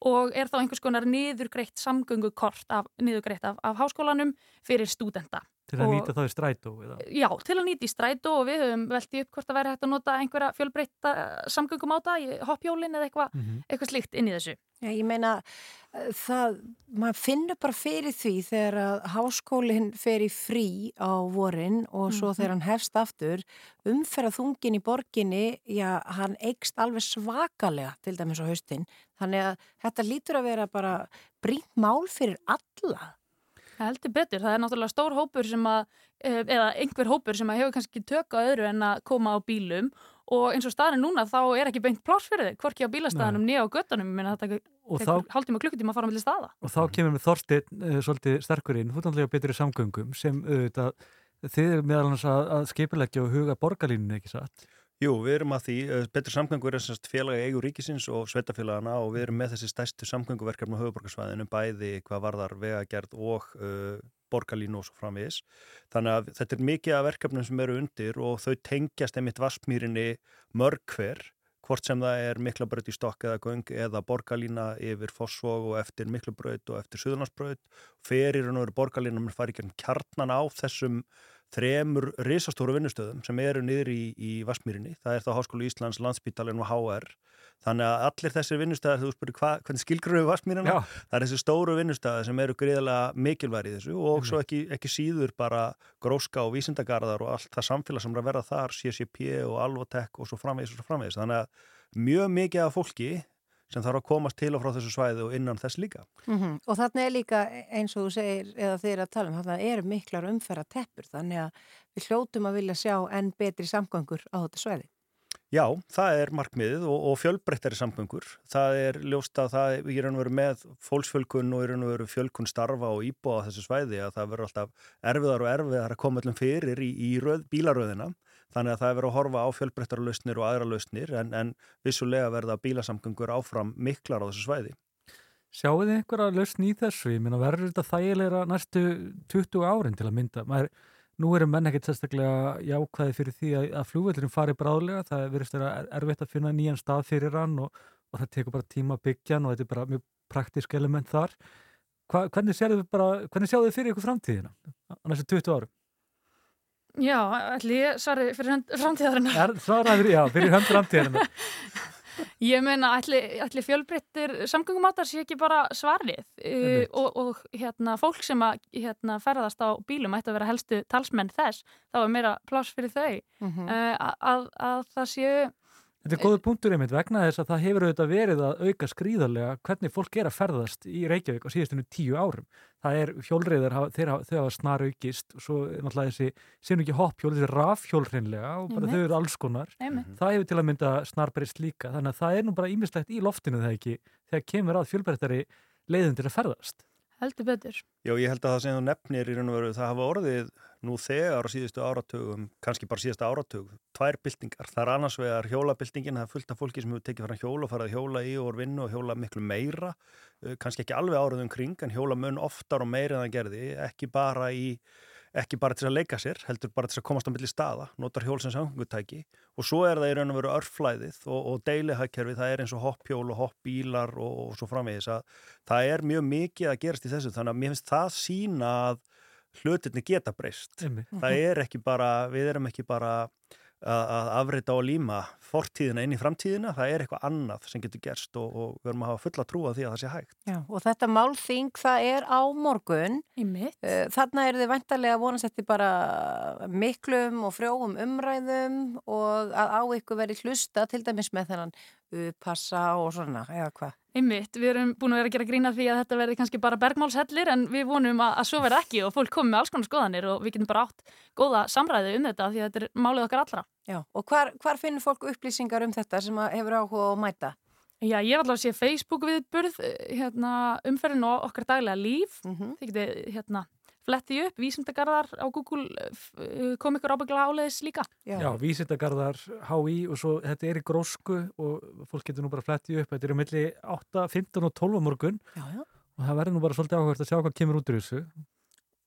og er þá einhvers konar niðurgreitt samgöngukort af, niðurgreitt af, af háskólanum fyrir stúdenta. Til að Og- nýta það í strætó eða? Já, til að nýta í strætó og við höfum veltið upp hvort að væri hægt að nota einhverja fjölbreytta samgöngum á það, hoppjólin eða eitthvað Mhm. eitthvað slíkt inn í þessu. Já, ég meina, eh, það, maður finnur bara fyrir því þegar að háskólinn fer í frí á vorin og svo Mhm. þegar hann hefst aftur, umferða þungin í borginni, já, hann eikst alveg svakalega til dæmis á haustin. Þannig að þetta lítur að vera bara brínt mál fyrir alla. Heldur betur, það er náttúrulega stór hópur sem að, eh, eða einhver hópur sem að hefur kannski tök á öðru en að koma á bílum. Og eins og staðin núna þá er ekki beint pláss fyrir þig, hvorki á bílastæðanum nýja á meina þetta Og tekur hálftíma klukkutíma að fara með staða. Og þá kemur með Þorsteinn uh, svolítið sterkur inn, hútanlega betri samgöngum sem auðvitað, þið eru meðal hans að, að skipilegja og huga borgarlínunni, ekki satt? Jú, við erum að því, eh, betri samgöngur er semst félagi eigu ríkisins og sveitafélagana og við erum með þessi stærstu samgönguverkefni á höfuborgarsvæðinu, bæði hvað varðar vegagerð og uh, borgarlínu og svo framvegis. Þannig að þetta er mikið af verkefnum sem eru undir og þau tengjast einmitt vassmýrinni mörg hver, hvort sem það er miklabraut í stokk eða göng eða borgarlína yfir Fossvog og eftir miklabraut og eftir Suðurlandsbraut. Ferir og nú eru borgarlínum að fara í kjarnan á þessum þremur risastóru vinnustöðum sem eru niður í, í Vassmýrinni. Það er þá Háskólu Íslands, Landsbítalinn og HR. Þannig að allir þessir vinnustöðar, þú spyrir hva, hvernig skilgröfu Vassmýrina, það er þessi stóru vinnustöðar sem eru greiðlega mikilværi þessu og svo ekki, ekki síður bara gróska og vísindagarðar og allt það samfélag sem er að verða þar, CCP og Alvotek og svo framvegis og svo framvegis. Þannig að mjög mikið af fólki sem þarf að komast til og frá þessu svæði og innan þess líka. Mm Og þarna er líka eins og þú segir, eða er að tala um, þarna eru miklar umferða teppur, þannig að við hljótum að vilja sjá enn betri samgöngur á þetta svæði. Já, það er markmiðið og, og fjölbreyttari samgöngur. Það er ljóst að það er í raun og veru með fólksfjölkun og í raun og veru fjölkun starfa og íbúa á þessu svæði að það verður alltaf erfiðar og erfiðar að koma öllum fyrir í, í röð, bílaröðina. Þannig að það er verið að horfa á fjölbreyttara lausnir og aðra lausnir en, en vissulega verða bílasamgöngur áfram miklar á þessu svæði. Sjáu þið einhverja lausn í þessu? Ég meina, verður þetta þægilegra næstu 20 árin til að mynda? Maður, nú eru menn ekkert sérstaklega jákvæði fyrir því að, að flugvöldurinn fari bráðlega. Það verðist vera erfitt að finna nýjan stað fyrir hann og, og það tekur bara tíma að byggja hann og þetta er bara mjög praktísk element þar. Hva, hvernig sjáu þið fyrir ykkur framtíðina á næstu 20 árum? Já, ætli ég svari fyrir hönd framtíðarinnar. Er, svaraður, já, fyrir hönd framtíðarinnar. Ég meina, ætli, ætli fjölbreyttir samgöngumátar sé ekki bara svarið uh, og, og hérna, fólk sem að hérna, ferðast á bílum ætti að vera helstu talsmenn þess, þá er meira pláss fyrir þau Mhm. uh, að, að það séu Þetta er góður punktur einmitt vegna þess að það hefur auðvitað verið að auka skrýðarlega hvernig fólk er að ferðast í Reykjavík á síðastinu tíu árum. Það er hafa, þau hafa snar aukist og svo er náttúrulega þessi, séum ekki hoppjól, þessi rafhjól hreinlega og bara Einmitt. þau eru alls konar. Einmitt. Það hefur til að mynda snarbreyst líka, þannig að það er nú bara ímislegt í loftinu það ekki þegar kemur að fjölbreyttari leiðin til að ferðast. Heldur betur. Já, ég held að það sem þú nefnir í raun og veru, það hafa orðið nú þegar á síðustu áratugum, kannski bara síðustu áratug, tvær byltingar. Það er annars vegar hjólabyltingin, það er fullt af fólki sem hefur tekið fara hjóla og farið að hjóla í og vinnu og hjóla miklu meira, uh, kannski ekki alveg áraðum kring, en hjóla mun oftar og meira en það gerði, ekki bara í ekki bara til að leika sér, heldur bara til að komast á milli staða, notar hjól sem samgöngutæki og svo er það í raun og veru örflæðið og, og deilihagkerfi, það er eins og hoppjól og hoppbílar og, og svo framvegis að það er mjög mikið að gerast í þessu þannig að mér finnst það sína að hlutinni geta breyst. Það er ekki bara, við erum ekki bara að, að afrita og líma fortíðina inn í framtíðina, það er eitthvað annað sem getur gerst og, og við erum að hafa fulla trú að því að það sé hægt. Já, og þetta málþing það er á morgun. Í mitt. Þarna er þið vantarlega vonast eftir bara miklum og frjóum umræðum og að á ykkur veri hlusta til dæmis með þennan passa og svona, eða hvað? Einmitt, við erum búin að vera að gera grína því að þetta verði kannski bara bergmálshellir en við vonum að, að svo verði ekki og fólk komi með alls konar skoðanir og við getum bara átt góða samræði um þetta því að þetta er málið okkar allra. Já, og hvar, hvar finnur fólk upplýsingar um þetta sem hefur áhuga að mæta? Já, ég var allavega að sé Facebook viðburð hérna, umferðin og okkar daglega líf. Mhm. Þið getið hérna, fletti upp, vísindagarðar á Google eh, kom ykkur ábyggla áleiðis líka. Já, vísindagarðar, HÍ og svo þetta er í grósku og fólk getur nú bara flettið upp, þetta er um milli 8, 15 og 12 á morgun já, já. og það verður nú bara svolítið áhugast að sjá hvað kemur út úr þessu.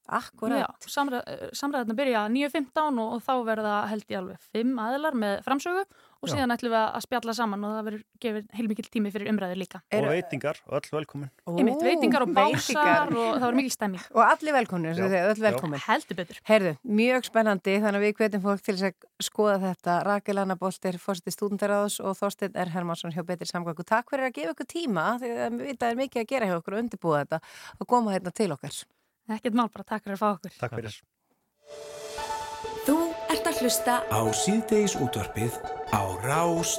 Akkurat. Já, samræð, samræðarna byrja 9.15 og, og þá verða held ég alveg 5 aðilar með framsögu og Já. síðan ætlum við að spjalla saman og það verður gefið heilmikill tími fyrir umræður líka. Og veitingar, öll velkomin. Einmitt, veitingar og básar og það var mikil stemming. Og allir velkomin, öll velkomin. Heldur betur. Herðu, mjög spennandi, þannig að við hvetjum fólk til að skoða þetta. Rakel Anna Bolter, fórstið stúdendaráðs og Þorstein R. Hermansson hjá Betri Samgöngu. Takk fyrir að gefa ykkur tíma, því að við það er mikið að gera hjá okkur og undirbúa þetta og koma hérna til okkar. Ekkert mál, bara takk fyrir að fá okkur. Takk fyrir. Þú ert að hlusta Á síðdeis útvarpið á Rás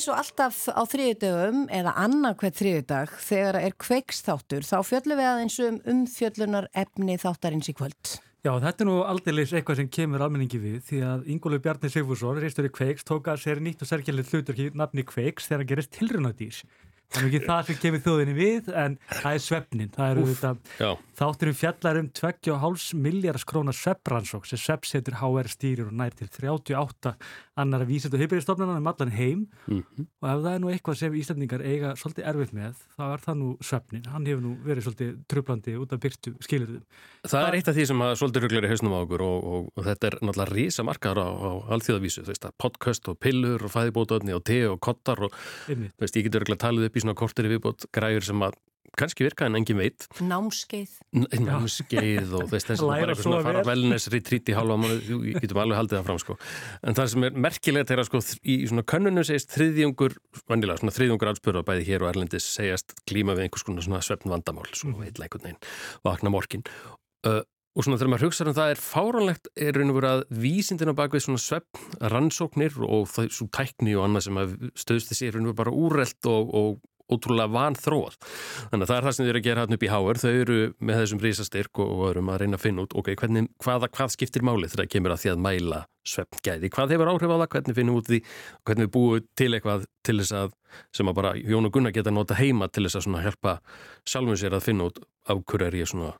eins og alltaf á þriðudögum eða annarkvæð þriðudag þegar er kveiksþáttur þá fjöllum við aðeins um umfjöllunar efni þáttarins í kvöld. Já, þetta er nú aldeilis eitthvað sem kemur almenningi við því að Ingólu Bjarni Sigfússon, reistur í Kveiks, tók að sér nýtt og sérkjælið hlutur ekki nafni Kveiks þegar hann gerist tilrunadís. Það er ekki það sem kemur þjóðinni við en það er svefnin. Það eru þetta þátturum fjallar um 2,5 miljardars krónar svefbransók sem svefsetur HR stýrir og nær til 38 annara vísind og heilbyrðistofnana um allan heim Mhm. og ef það er nú eitthvað sem Íslandingar eiga svolítið erfitt með þá er það nú svefnin. Hann hefur nú verið svolítið trublandi út af byrtu skilurðum. Það er eitt af því sem að svolítið rugglar í hausnum á okkur og, og, og þetta er náttúrulega rísa markaður á, á alþjóðavísu, þú veist að podcast og pillur og fæðibótaöfni og te og kottar og Einmitt. þú veist, ég getur rugglega talið upp í svona kortir viðbót græjur sem að kannski virka en engin veit Námskeið. N- námskeið og þessi Læra bara eitthvað svona svo fara vel. wellness retreat í hálfa mánuð, jú, ég getum alveg haldið það fram sko. en það sem er merkilegt er að sko í svona könnunum segist þriðjungur vandilega svona þriðjungur allspurða bæði hér og Erlendis segjast klíma við einhvers konar svona svefn vandamál svo Mhm. heitla einhvern veginn vakna morgin uh, og svona þegar maður hugsa um það er fáránlegt er raun og verið að vísindin á bakvið svona svefn rannsóknir og það svo tækni og annað sem að stöðst þessi er raun og veru bara úrelt og, og ótrúlega vanþróað. Þannig að það er það sem þau eru að gera hann upp í háur. Þau eru með þessum rísastyrk og, og öðrum að reyna að finna út ok, hvernig, hvaða, hvað skiptir málið þegar það kemur að því að mæla svefngæði. Hvað hefur áhrif á það, hvernig finnum við út því, hvernig við búum til eitthvað til þess að sem að bara Jón og Gunnar geta nota heima til þess að svona hjálpa sjálfum sér að finna út af hverju er ég svona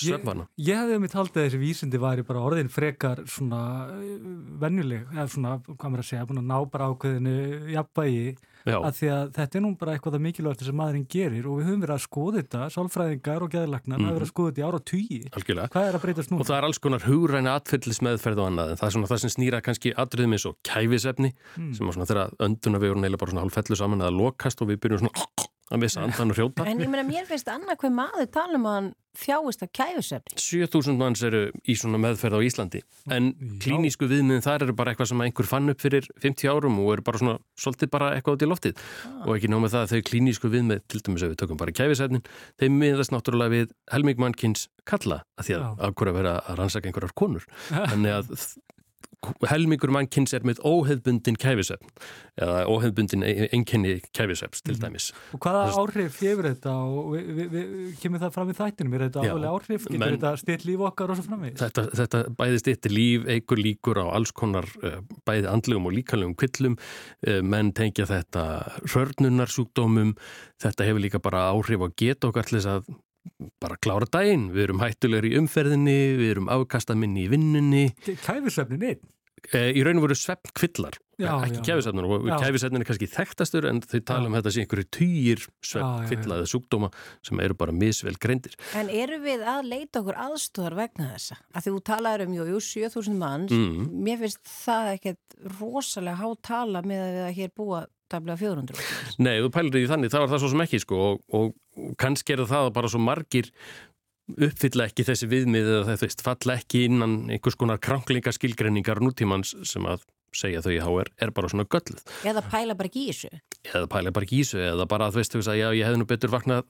svefvana. Ég, ég hefði mitt haldið að þessi vísindi væri bara orðin frekar svona eh, venjuleg, eða svona, hvað maður að segja, búin að ná bara ákveðinu jafnvægi Já. Að því að þetta er nú bara eitthvað mikilvægt sem maðurinn gerir og við höfum verið að skoða þetta, sálfræðingar og geðlagnar, mm. Mhm. hafa verið að skoða þetta í ára og tugi. Algjörlega. Hvað er að breytast nú? Og það er alls konar hugræna atfyllis meðferð og annað en það er svona það sem snýra kannski atriðum eins og kæfisefni Mm. sem er svona þegar öndunavegurinn eða bara svona hálfellu saman eða lokast og við byrjum svona að missa andan og hrjóta. En ég meina, mér finnst annað hver maður tala um að hann þjáist af kæfusefni. 7000 manns eru í svona meðferð á Íslandi. En klínísku viðmiðin þar eru bara eitthvað sem einhver fann upp fyrir 50 árum og eru bara svona svolítið bara eitthvað út í loftið. Og ekki nóg með það að þau klínísku viðmið til dæmis ef við tökum bara kæfisefnin þeim miðast náttúrulega við helming mannkins kalla að því að að vera að rannsaka einhverjar konur. Þannig að helmingur mannkins er með óheðbundin kæfisefn eða óheðbundin einkenni kæfisefns til dæmis Og hvaða áhrif hefur þetta og vi, vi, vi, kemur það fram í þættinum? Er þetta alveg áhrif? Getur menn- þetta stilt líf okkar og svo framvegis? Þetta, þetta bæði stýttir líf, eigur líkur á alls konar uh, bæði andlegum og líkalegum kvillum, uh, menn tengja þetta hörnunarsjúkdómum, þetta hefur líka bara áhrif á geta okkar til þess að bara klára daginn, við erum hættulegri í umferðinni, við erum afkastaminni í vinnunni. Kæfisvefnin einn? Í raun og veru svefn kvillar, Já, ekki já. kæfisvefnur og Já. kæfisvefnur er kannski þekktastur en þau tala um þetta sem einhverju týjir Já, já, svefn já. kvilla eða sjúkdóma sem eru bara misvel greindir. En eru við að leita okkur aðstóðar vegna þessa? Að því þú talaður um, jú, jú, 7000 manns, Mm. mér finnst það ekkert rosalega há tala með að við að hér búa taflega 400. Nei, þú pælir því þannig, þá er það svo sem ekki sko og, og, og kannski er það bara svo margir uppfylla ekki þessi viðmið eða það veist, falla ekki innan einhvers konar kranklingaskilgreiningar nútímans sem að segja þau í HR er bara svona gölluð Eða pæla bara ekki í þessu. eða pæla bara ekki í þessu eða bara að þú veist, þú veist að já, ég hefði nú betur vaknað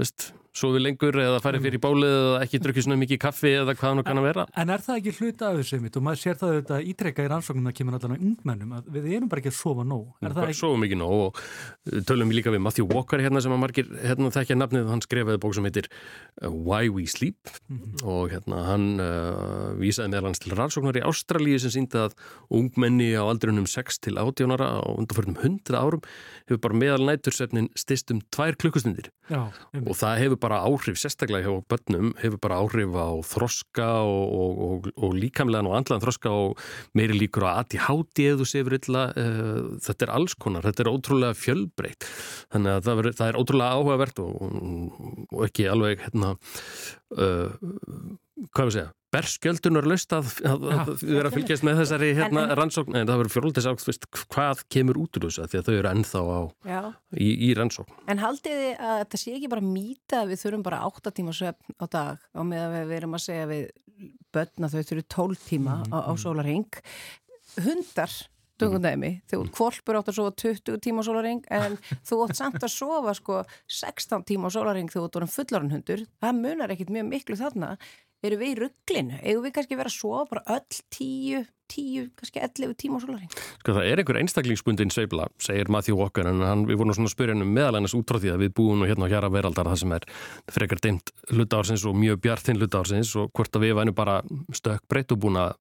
veist, sofið lengur eða farið fyrir bálið eða ekki drukkið svona mikið kaffi eða hvað nú kann að vera? En er það ekki hluta af þessu mitt og maður sér það auðvitað ítrekka í rannsóknum að kemur allan á ungmennum að við erum bara ekki að sofa nóg. Er ekki? svo mikið nóg og uh, tölum við líka við Matthew Walker hérna sem að margir hérna þekkja nafnið, hann skrifaði bók sem heitir uh, Why We Sleep. Og hérna hann uh, vísaði meðal hans til rannsóknar í Ástralíu sem síndi að ungmenni á aldrunum 6 til 18 ára á undanförnum 100 árum hefur bara meðal nætursefnin stist um 2 klukkustundir. Já, og það hefur bara áhrif, sérstaklega hjá börnum, hefur bara áhrif á þroska og, og, og, og líkamlegan og andlaðan þroska og meiri líkur á ADHD eða þú séfur illa uh, þetta er alls konar, þetta er ótrúlega fjölbreytt. Þannig að það, veri, það er ótrúlega áhugavert og, ekki alveg hérna uh, hvað við segja berskjöldunar löst að, að, að að fylgjast með þessari hérna, rannsókn. En það verður átt veist, hvað kemur út úr þessu? Því að þau eru ennþá á, í, í rannsókn. En haldið þið að þetta sé ekki bara mýta að við þurfum bara 8 tíma svefn á dag og með að við erum að segja við börn að þau þurfum 12 tíma á, á sólaring hundar döngundæmi, þegar þú kvolpur átt að sofa 20 tíma á sólaring en þú átt samt að sofa sko 16 tíma á sólaring þú ert orðin fullarinn hundur. Það munar ekkit mjög miklu þarna eru við í rugglinu, eigum við kannski vera að sofa bara öll 10, 10 kannski 11 tíma á sólaring Sko það er einhver einstaklingsbundin sveifla, segir Matthew Walker, en hann, við vorum svona að spyrja hann um meðal annars út frá því að við búum nú hérna á hjara veraldar það sem er frekar dimmt hluta ársins og mjög bjartinn hluta ársins og hvort að við væri bara stökkbreytt og búin að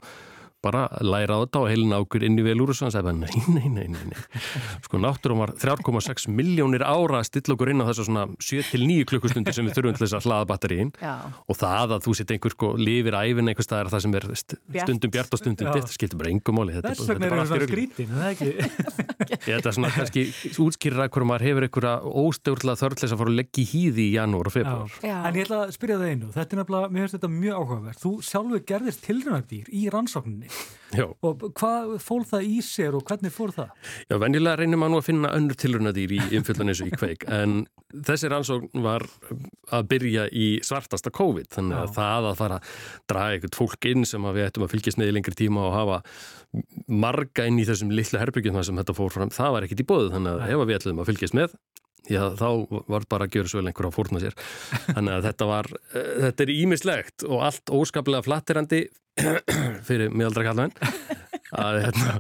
bara læra á þetta og heilin á okkur inn í vel úr og sagði bara nei, nei, nei, nei, nei. Sko náttúrum var 3,6 miljónir ára að stilla okkur inn á þessu svona 7-9 klukkustundir sem við þurfum til þess að hlaða batterín og það að þú sitt einhver sko lifir æfin einhver staðar það sem er stundum bjart og stundum ditt, skiltur bara engum máli. Þetta, er bara það allt í svona rugli. skrítin, er það þetta er svona kannski útskýrir að hverju maður hefur einhverja óstjórnlega þörflis að fara að leggja í hýði í janúar og februar. En ég ætla að spyrja það einu, þetta er nefnilega, mér finnst þetta mjög áhugavert. Þú sjálfur gerðist tilrænadýr í rannsókninni Já. og hvað fól það í sér og hvernig fór það? Já, venjulega reynir maður nú að finna önnur tilrunadýr í og í kveik, en þessi rannsókn var að byrja í svartasta COVID, þannig að það að fara að draga eitthvað fólk inn sem að við ættum að fylgjast með í lengri tíma og hafa marga inn í þessum litlu herbyggjum þar sem þetta fór fram, það var ekkit í bóðu, þannig að ef við ætlum að fylgjast með, já þá var bara að gjöra svo vel einhver að fórna sér. Þannig að þetta var, uh, þetta er ímislegt og allt óskaplega flatterandi fyrir miðaldra kallmenn að, hérna,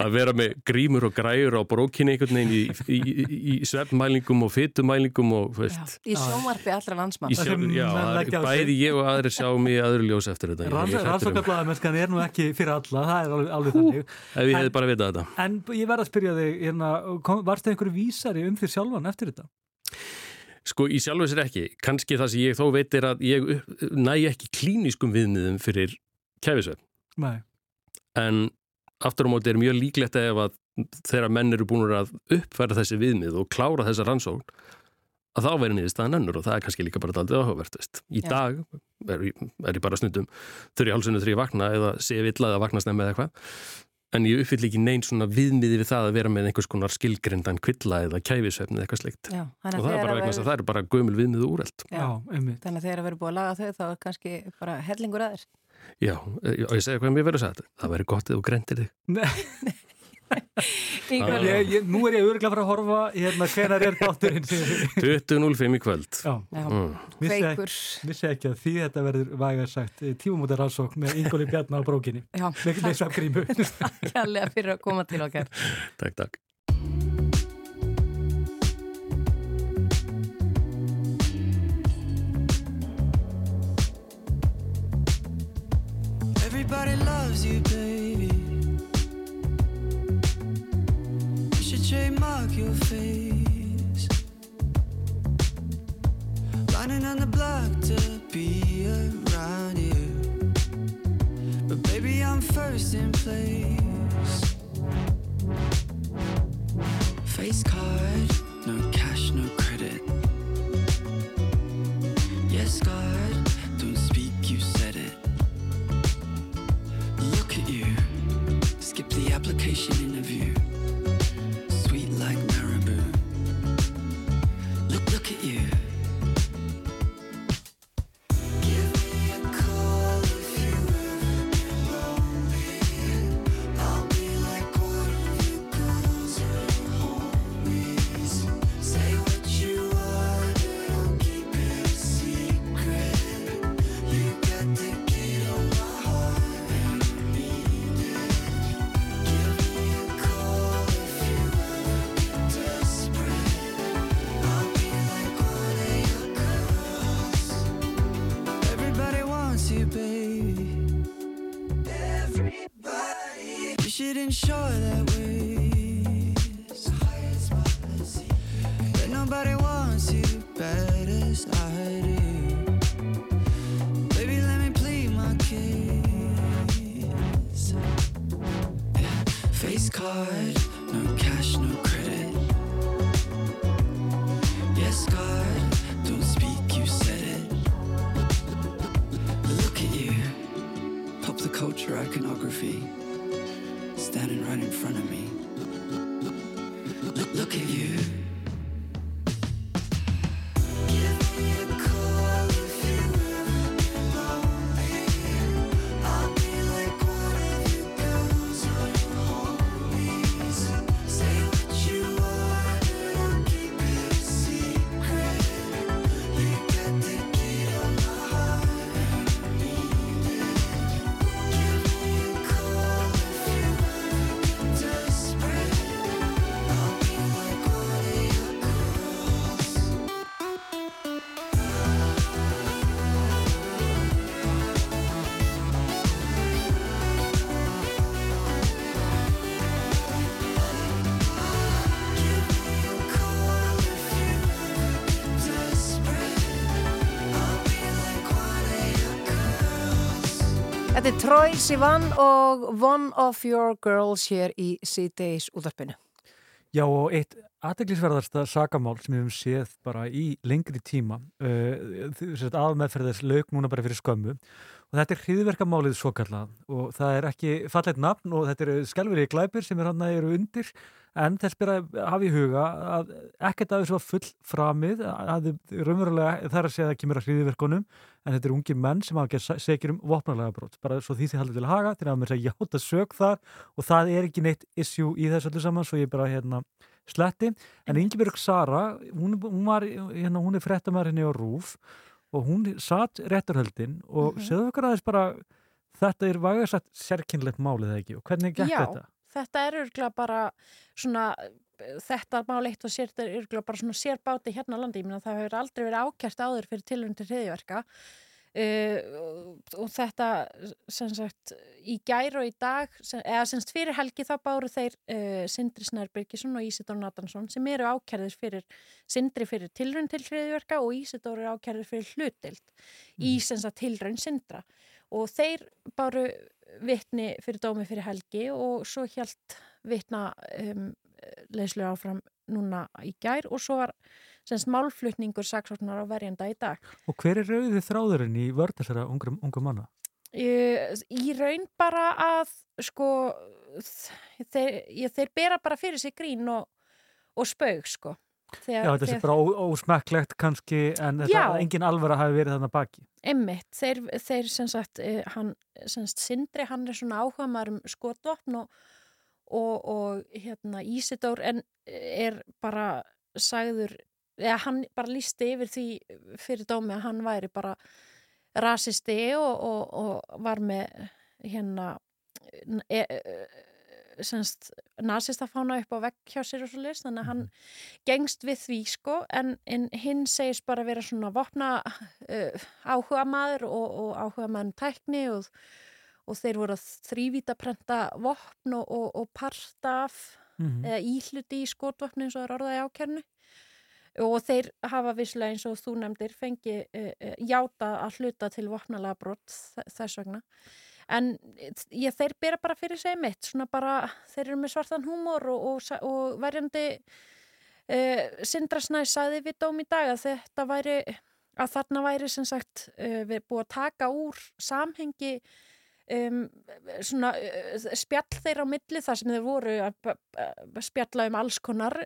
að vera með grímur og græur á brókinni einhvern veginn í, í, í, í svefnmælingum og fytumælingum og veist, í sjónvarpi allra landsmann í sjálf, já, það er bæði ég og aðrir sjá mig öðru ljós eftir þetta. Hræddur um- er nú ekki fyrir alla, það er alveg, alveg þannig. ef ég hefði bara vitað þetta. En ég verð að spyrja þig, hérna, kom, varstu einhverju vísari um því sjálfan eftir þetta? Sko í sjálfu sér ekki, kannski það sem ég þó veit er að ég næ ekki klíniskum viðmiðum fyrir kæfisvefn. Nei. En aftur á móti er mjög líklegt ef að þegar menn eru búin að uppfæra þessi viðmið og klára þessa rannsókn að þá verður niðurstaðan önnur og það er kannski líka bara daldið áhugavert veist. í Já. dag er, er ég bara snundum þurr í hálsunum þegar ég vakna eða sé villa eða vakna snemma eða eitthvað. En ég uppfyll ekki neinn svona viðmiði við það að vera með einhvers konar skilgrindan kvilla eða kæfisvefn eða eitthvað slikt Já, að og það er bara að vegna þess að það eru bara gömul viðmið og úrelt. Já, þannig að þegar að vera búið að laga þau þá er kannski bara hellingur aðeins Já, og ég segi hvað mér verður sagt. Það verður gott eða þú grendir þig. Ingvar- Ég, ég, nú er ég örgulega að fara að horfa hérna hvenar er þátturinn 20.05 í kvöld. Já. Mm. Vissi Feikur. ekki, vissi ekki að því þetta verður væga sagt tífumóta rannsók með Ingóli Bjarnar á brókinni. Já. með, svefngrímu Kjærlega fyrir að koma til okkar. Takk, takk Everybody loves you, baby. You should trademark your face. Lining on the block to be around you. But baby, I'm first in place. Face card, no cash, no credit. Yes, God, Kirche. Þetta er Troy Sivan og One of Your Girls hér í C-Days útarpinu. Já og eitt aðteglisverðarsta sakamál sem við höfum séð bara í lengri tíma uh, aðmeðferðis lauk núna bara fyrir skömmu og þetta er hriðverkamálið svo kallað og það er ekki fallet nafn og þetta eru skelverið glæpir sem er hann að eru undir en þess byrja að hafa í huga að ekkert af þessu var full framið að raunverulega þar að segja að það kemur að hriðverkunum en þetta eru ungir menn sem hafa ekki segir um vopnalega brot bara svo því þið haldið til að haga til að mér segja játa sög þar og það er ekki neitt issue í þessu öllu saman svo ég bara hérna sletti, en Ingeborg Sara hún, hún var, hérna, hún er frettamæður henni á Rúf og hún satt réttarhöldin og mm -hmm. segðu okkur aðeins bara þetta er vægarsagt sérkynlegt málið eða ekki? Og hvernig gekk Já, þetta? Þetta er örgulega bara svona þetta mál eitt og sér þetta er örgulega bara svona sérbáti hérna á landi, ég meina það hefur aldrei verið ákjært áður fyrir tilhörn til hriðiverka Uh, og þetta sem sagt í gær og í dag sem, eða semst fyrir helgi þá báru þeir uh, Sindri Snærbyrgisson og Ísidór Natansson sem eru ákjærðir fyrir Sindri fyrir tilraun til hriðverka og Ísidór eru ákjærðir fyrir hlutild mm. í sem sagt tilraun Sindra. Og þeir báru vittni fyrir dómi fyrir helgi og svo hjælt vittna um, leyslu áfram núna í gær og svo var semst málflutningur saksóknar á verjanda í dag. Og hver er rauðið þráðurinn í vörð þessara ungu, ungu manna? Í, í raun bara að sko þeir, ég, þeir bera bara fyrir sig grín og, og spaug sko. Þegar, Já, þetta er bara ó, ósmekklegt kannski en þetta Já. engin alvara hafi verið þannig baki. Emmitt, þeir, þeir sem sagt, eh, hann, sem sagt, Sindri, hann er svona áhuga maður um skotvopn og, og, og hérna Ísidór en er bara sagður, eða hann bara lísti yfir því fyrir dómi að hann væri bara rasisti og, og, og var með hérna e, semst nazistafána upp á vegg hjá sér og svo list, þannig að hann gengst við því sko, en, en hinn segist bara vera svona vopna uh, áhuga maður og, og áhuga maður tækni og, og þeir voru að þrývita prenta vopn og, og, parta af Mhm. eða íhluti í skotvopni eins og er orðað í ákjörnu og þeir hafa visslega eins og þú nefndir fengi uh, uh, játa að hluta til vopnalega brott þess vegna en ég, þeir bera bara fyrir sig mitt bara, þeir eru með svartan húmor og, og, og verjandi uh, Sindrasnæ sagði við dóm í dag að þetta væri að þarna væri sem sagt uh, við búið að taka úr samhengi um, svona uh, spjall þeirra á milli þar sem þeir voru að spjalla um alls konar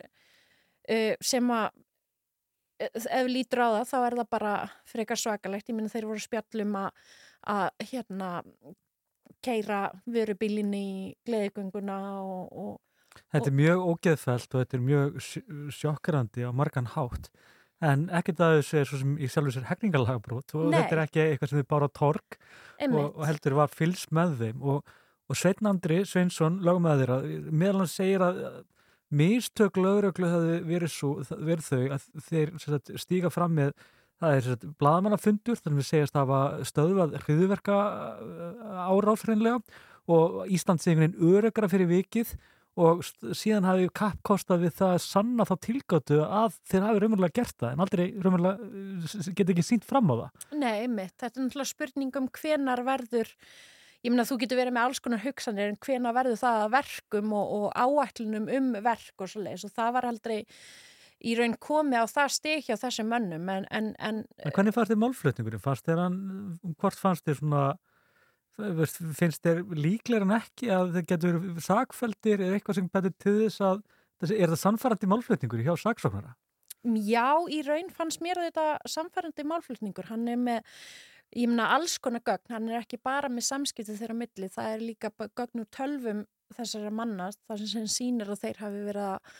sem að eh, ef lítur á það þá er það bara frekar svakalegt, ég minna þeir voru spjallum að hérna keira vörubílinn í gleðigönguna og, og Þetta er mjög ógeðfælt og þetta er mjög sj- sjokkrandi á margan hátt. En ekkert að þessu er svo sem í sjálfur sér hegningalagabrót og Nei. þetta er ekki eitthvað sem þið bára torg og, og heldur var fylgst með þeim. Og, og Sveinn Andri Sveinsson lögumæður meðal hann segir að að mistök lögreglu hafi verið, verið þau að þeir sagt, stíga fram með það er blaðamannafundur þannig við segjast að hafa stöðvað hriðverka áráðfrænlega og Ísland segir einhvern veginn örugra fyrir vikið og síðan hafi kappkostað við það að sanna þá tilgáttu að þeir hafi raunverulega gert það en aldrei raunverulega geta ekki sínt fram á það. Nei, einmitt, þetta er náttúrulega spurning um hvenar verður, ég meina þú getur verið með alls konar hugsanir en hvenar verður það að verkum og, og áætlunum um verk og svo leiðis og það var aldrei í raun komið á það stig hjá þessum mönnum en, en, en En hvernig fannst þér málflutningurinn? Fannst þér hann, hvort fannst þér svona, finnst þér líklega en ekki að þeir getur verið sakfeldir eða eitthvað sem betur til þess að, er það sannfærandi málflutningur hjá saksóknara? Já, í raun fannst mér þetta samfærandi málflutningur. Hann er með, ég meina, alls konar gögn. Hann er ekki bara með samskiptið þeirra á milli. Það er líka gögn úr tölvum þessara manna, þar sem sýnir að þeir hafi verið að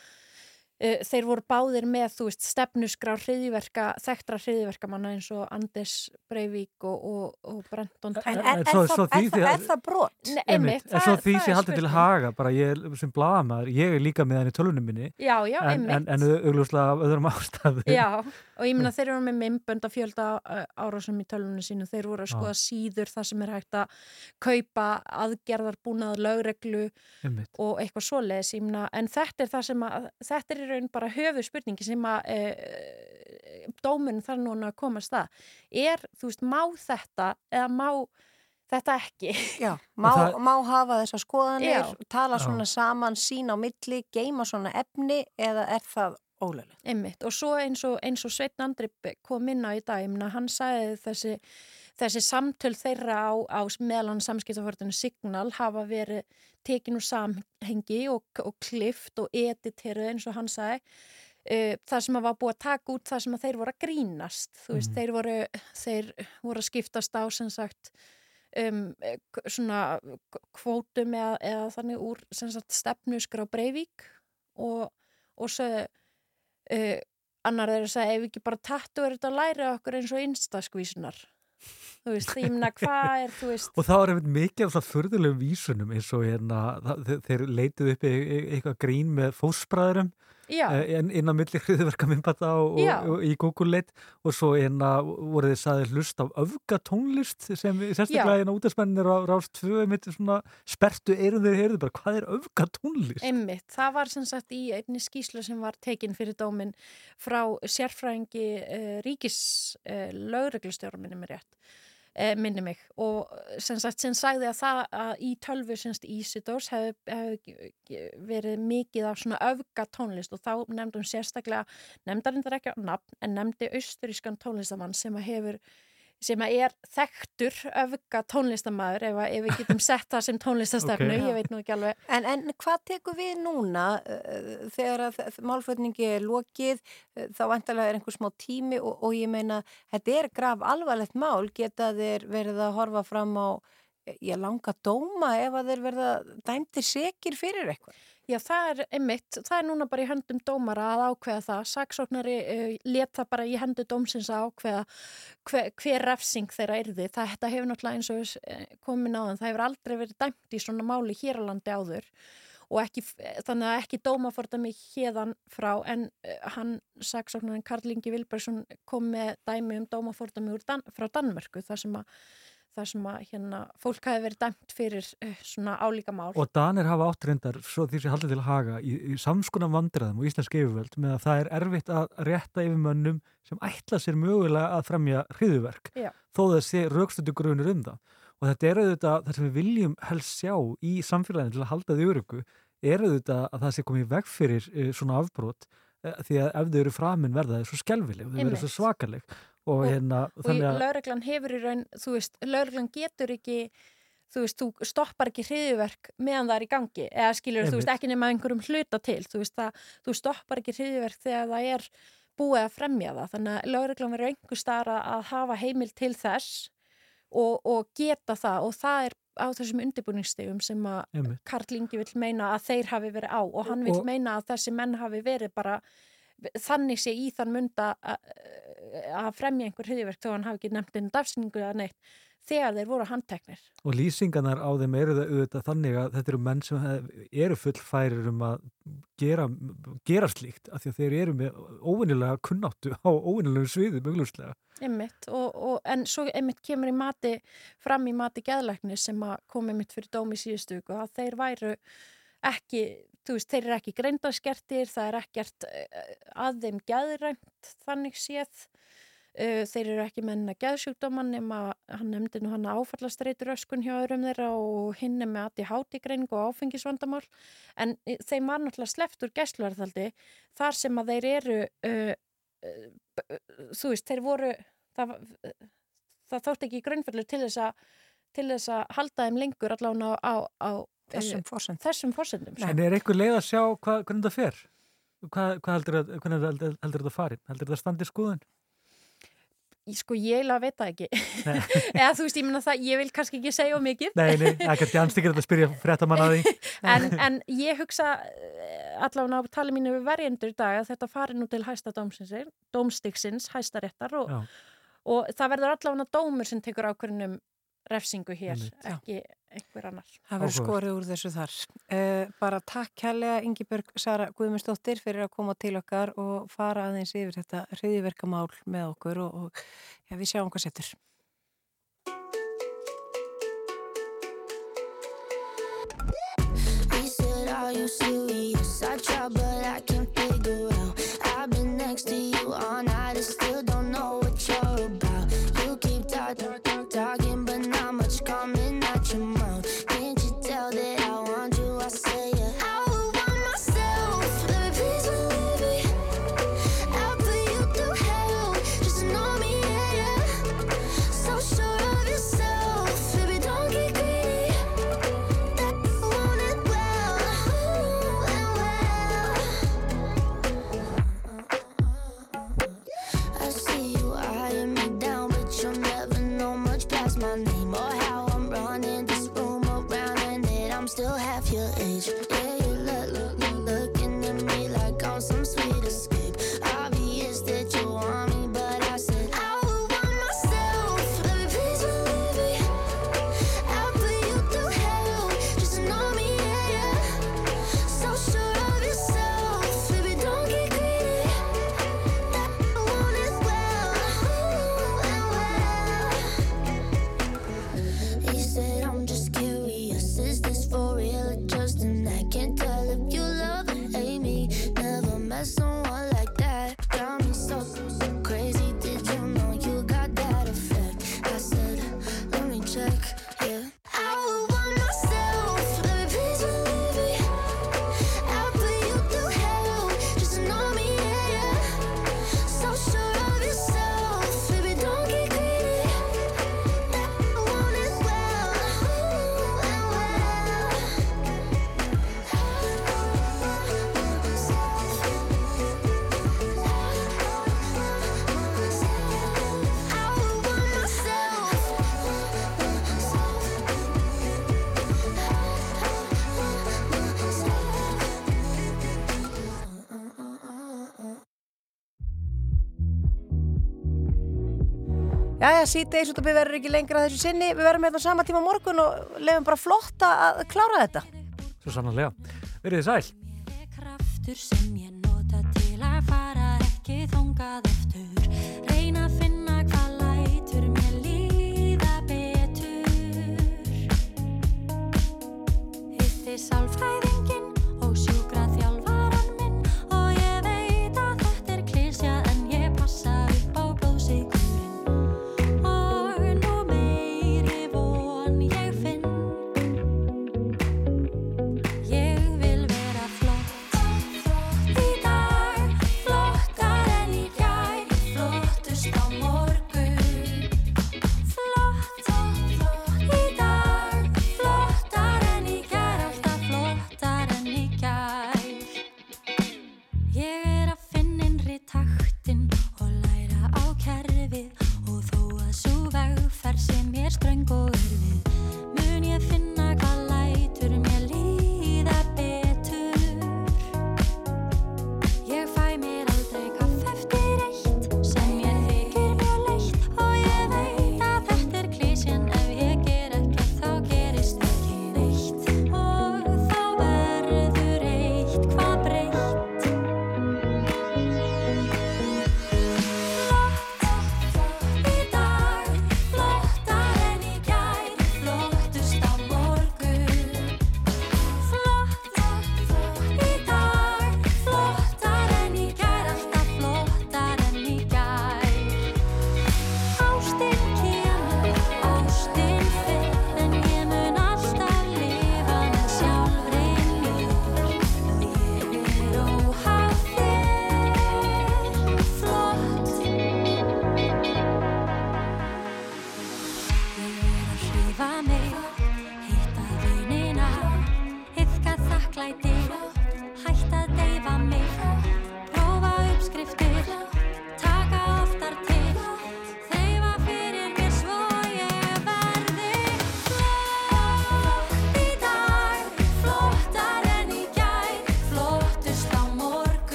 uh, þeir voru báðir með, þú veist, stefnusgrá hriðiverka, þekktra hriðiverkamanna eins og Anders Breivik og, og, og Brenton En er, er, er, það, er, það, er það brot? Svo það- því það sé er haldið til spurning. haga bara ég er sem blaðamaður, ég er líka með hann í tölunum minni Já, já, en, einmitt. en, af öðrum ástæðu Já, og ég meina þeir eru með mymbönd að fjölda uh, árásum í tölvunni sínu, þeir voru að skoða síður þar sem er hægt að kaupa aðgerðarbúnað, lögreglu Einmitt. og eitthvað svoleiðis, ég meina, en þetta er það sem að, þetta er raun bara höfu spurningi sem að uh, dómun þarf núna að komast það. Er, þú veist, má þetta eða má þetta ekki. Já, má, það... má hafa þessar skoðanir, Já. tala Já. svona saman, sín á milli, geima svona efni eða er það ólöglega? Einmitt og svo eins og, eins og Sveitn Andri kom inn á í dag, ég meina hann sagði þessi, þessi samtöl þeirra á, á meðlan samskiptaförðinu Signal hafa verið tekin úr samhengi og, og klift og editeruð eins og hann sagði uh, það sem að var búið að taka út það sem að þeir voru að grínast þú veist, Mhm. þeir voru þeir voru að skiptast á sem sagt um, svona kvótum eða, eða þannig úr sem sagt stefnuskur á Breivik og, og svo uh, annar þeir að segja ef við ekki bara tattu er þetta að læra okkur eins og instaskvísunar þú veist, ég meina hvað er þú veist Og það var einmitt mikið af svona förðulegum vísunum eins og hérna, það- þeir, leituð upp eitthvað grín með fósbræðurum. Inn, inn á milli hriðverka minnbata og, og, og í Google leit og svo hérna voru þið saðið hlust af öfgatónlist sem sérstaklega Já. hérna útastmennir á Rás 2 mitt svona spertu eyrun þeir heyrðu bara hvað er öfgatónlist? Einmitt, það var sem sagt í einni skýslu sem var tekin fyrir dómin frá sérfræðingi uh, ríkis uh, lögreglustjóra minni mig rétt uh, minni mig. Og sem sagt sem sagði að það að í tölvu semst Ísidós hefði hef verið mikið af svona öfga tónlist. Og þá nefndum sérstaklega nefndarindar ekki á nafn en nefndi austurískan tónlistamann sem hefur sem er þekktur öfga tónlistamæður ef, ef við getum sett það sem tónlistastefnu, Ok. ég veit nú ekki alveg En, en hvað tekur við núna uh, þegar að málflutningi er lokið, uh, þá vantarlega er einhver smá tími og, og ég meina, þetta er graf alvarlegt mál, geta þeir verið að horfa fram á ég langa dóma ef að þeir verða dæmtir sekir fyrir eitthvað? Já, það er einmitt, það er núna bara í höndum dómara að ákveða það. Saksóknari uh, let það bara í hendu dómsins að ákveða hver, hver refsing þeirra yrði. Það þetta hefur náttúrulega eins og uh, komin á þann, það hefur aldrei verið dæmt í svona máli hér á landi áður og ekki, þannig að ekki dómafordami hérðan frá en uh, hann, saksóknarin Karl Ingi Vilbergsson kom með dæmi um dómafordami Dan, frá Danmörku þar sem að þar sem að hérna, fólk hafi verið dæmt fyrir uh, svona álíka mál. Og Danir hafa átt reyndar, svo því sem haldið til haga, í, í samskunan vandræðum og íslensk yfirvöld með að það er erfitt að rétta yfir mönnum sem ætla sér mögulega að fremja hriðuverk, Já. þó það sé raukstötu grunur um það. Og þetta er auðvitað það sem við viljum helst sjá í samfélaginu til að halda því öryggu, er auðvitað að það sé komið veg fyrir uh, svona afbrot uh, því að ef þau eru framin verða þau svo skelvileg, þau verða svo svakaleg og, hérna, og þannig að lauruglan hefur í raun, þú veist, lauruglan getur ekki þú veist, þú stoppar ekki hriðiverk meðan það er í gangi, eða skilur, þú veist, ekki nema einhverjum hluta til, þú veist, það, þú stoppar ekki hriðiverk þegar það er búið að fremja það, þannig að lauruglan verður einhver starra að hafa heimil til þess og, og geta það og það er á þessum undirbúningsstegum sem að. Karl Ingi vill meina að þeir hafi verið á og hann vill Og- meina að þessi menn hafi verið bara þannig sé í þann munda að fremja einhver hriðiverk þó hann hafi ekki nefnt einu dafsningu eða neitt þegar þeir voru handteknir. Og lýsingarnar á þeim eru það auðvitað þannig að þetta eru menn sem eru fullfærir um að gera, gera slíkt af því að þeir eru með óvinnilega kunnáttu á óvinnilegu sviði möguleguslega. Einmitt, og, og, en svo einmitt kemur í mati, fram í mati geðlækni sem kom einmitt fyrir dómi síðustu viku að þeir væru ekki, þú veist, þeir eru ekki greindaskertir, það er ekkert eh, að þeim geðrænt þannig séð. Uh, þeir eru ekki með hennar geðsjúkdóman nema hann nefndi nú hann áfallastreitur öskun hjá öðrum þeirra og hinn er með ADHD-greining og áfengisvandamál en eh, þeim var náttúrulega sleppt úr gæsluverðaldi þar sem að þeir eru uh, uh, þú veist, þeir voru það, það þótt ekki grunnfellur til þess að til þess að halda þeim lengur allavega á, á, á Þessum forsendum. þessum forsendum sko. En er einhver leið að sjá hvað, hvernig það fer? Hvað, hvað heldur, þetta farin? Heldur þetta standi skoðun? Ég- sko ég eiginlega veit það ekki. Eða þú veist, ég meina það, ég vil kannski ekki segja of mikið. Nei, nei, er kannski anstíkir að spyrja fréttamann að því. en, en ég hugsa eh, allavega á tali mínu við verjendur í dag að þetta fari nú til hæsta dómstiksins, hæsta réttar og, og það verður allavega dómur sem tekur ákvörðunum refsingu hér, Einmitt. ekki einhver annar. Það verður skorið úr þessu þar. Uh, bara takk kærlega Ingibjörg Sara Guðmundsdóttir fyrir að koma til okkar og fara aðeins yfir þetta hriðiverkamál með okkur og, og ja, við sjáum hvað setur. He said, Are you serious? I try, but I can't Jæja, síðdeis út af við verðum ekki lengra þessu sinni. Við verðum hérna sama tíma morgun og lefum bara flotta að klára þetta. Svo sannanlega. Verðið sæl.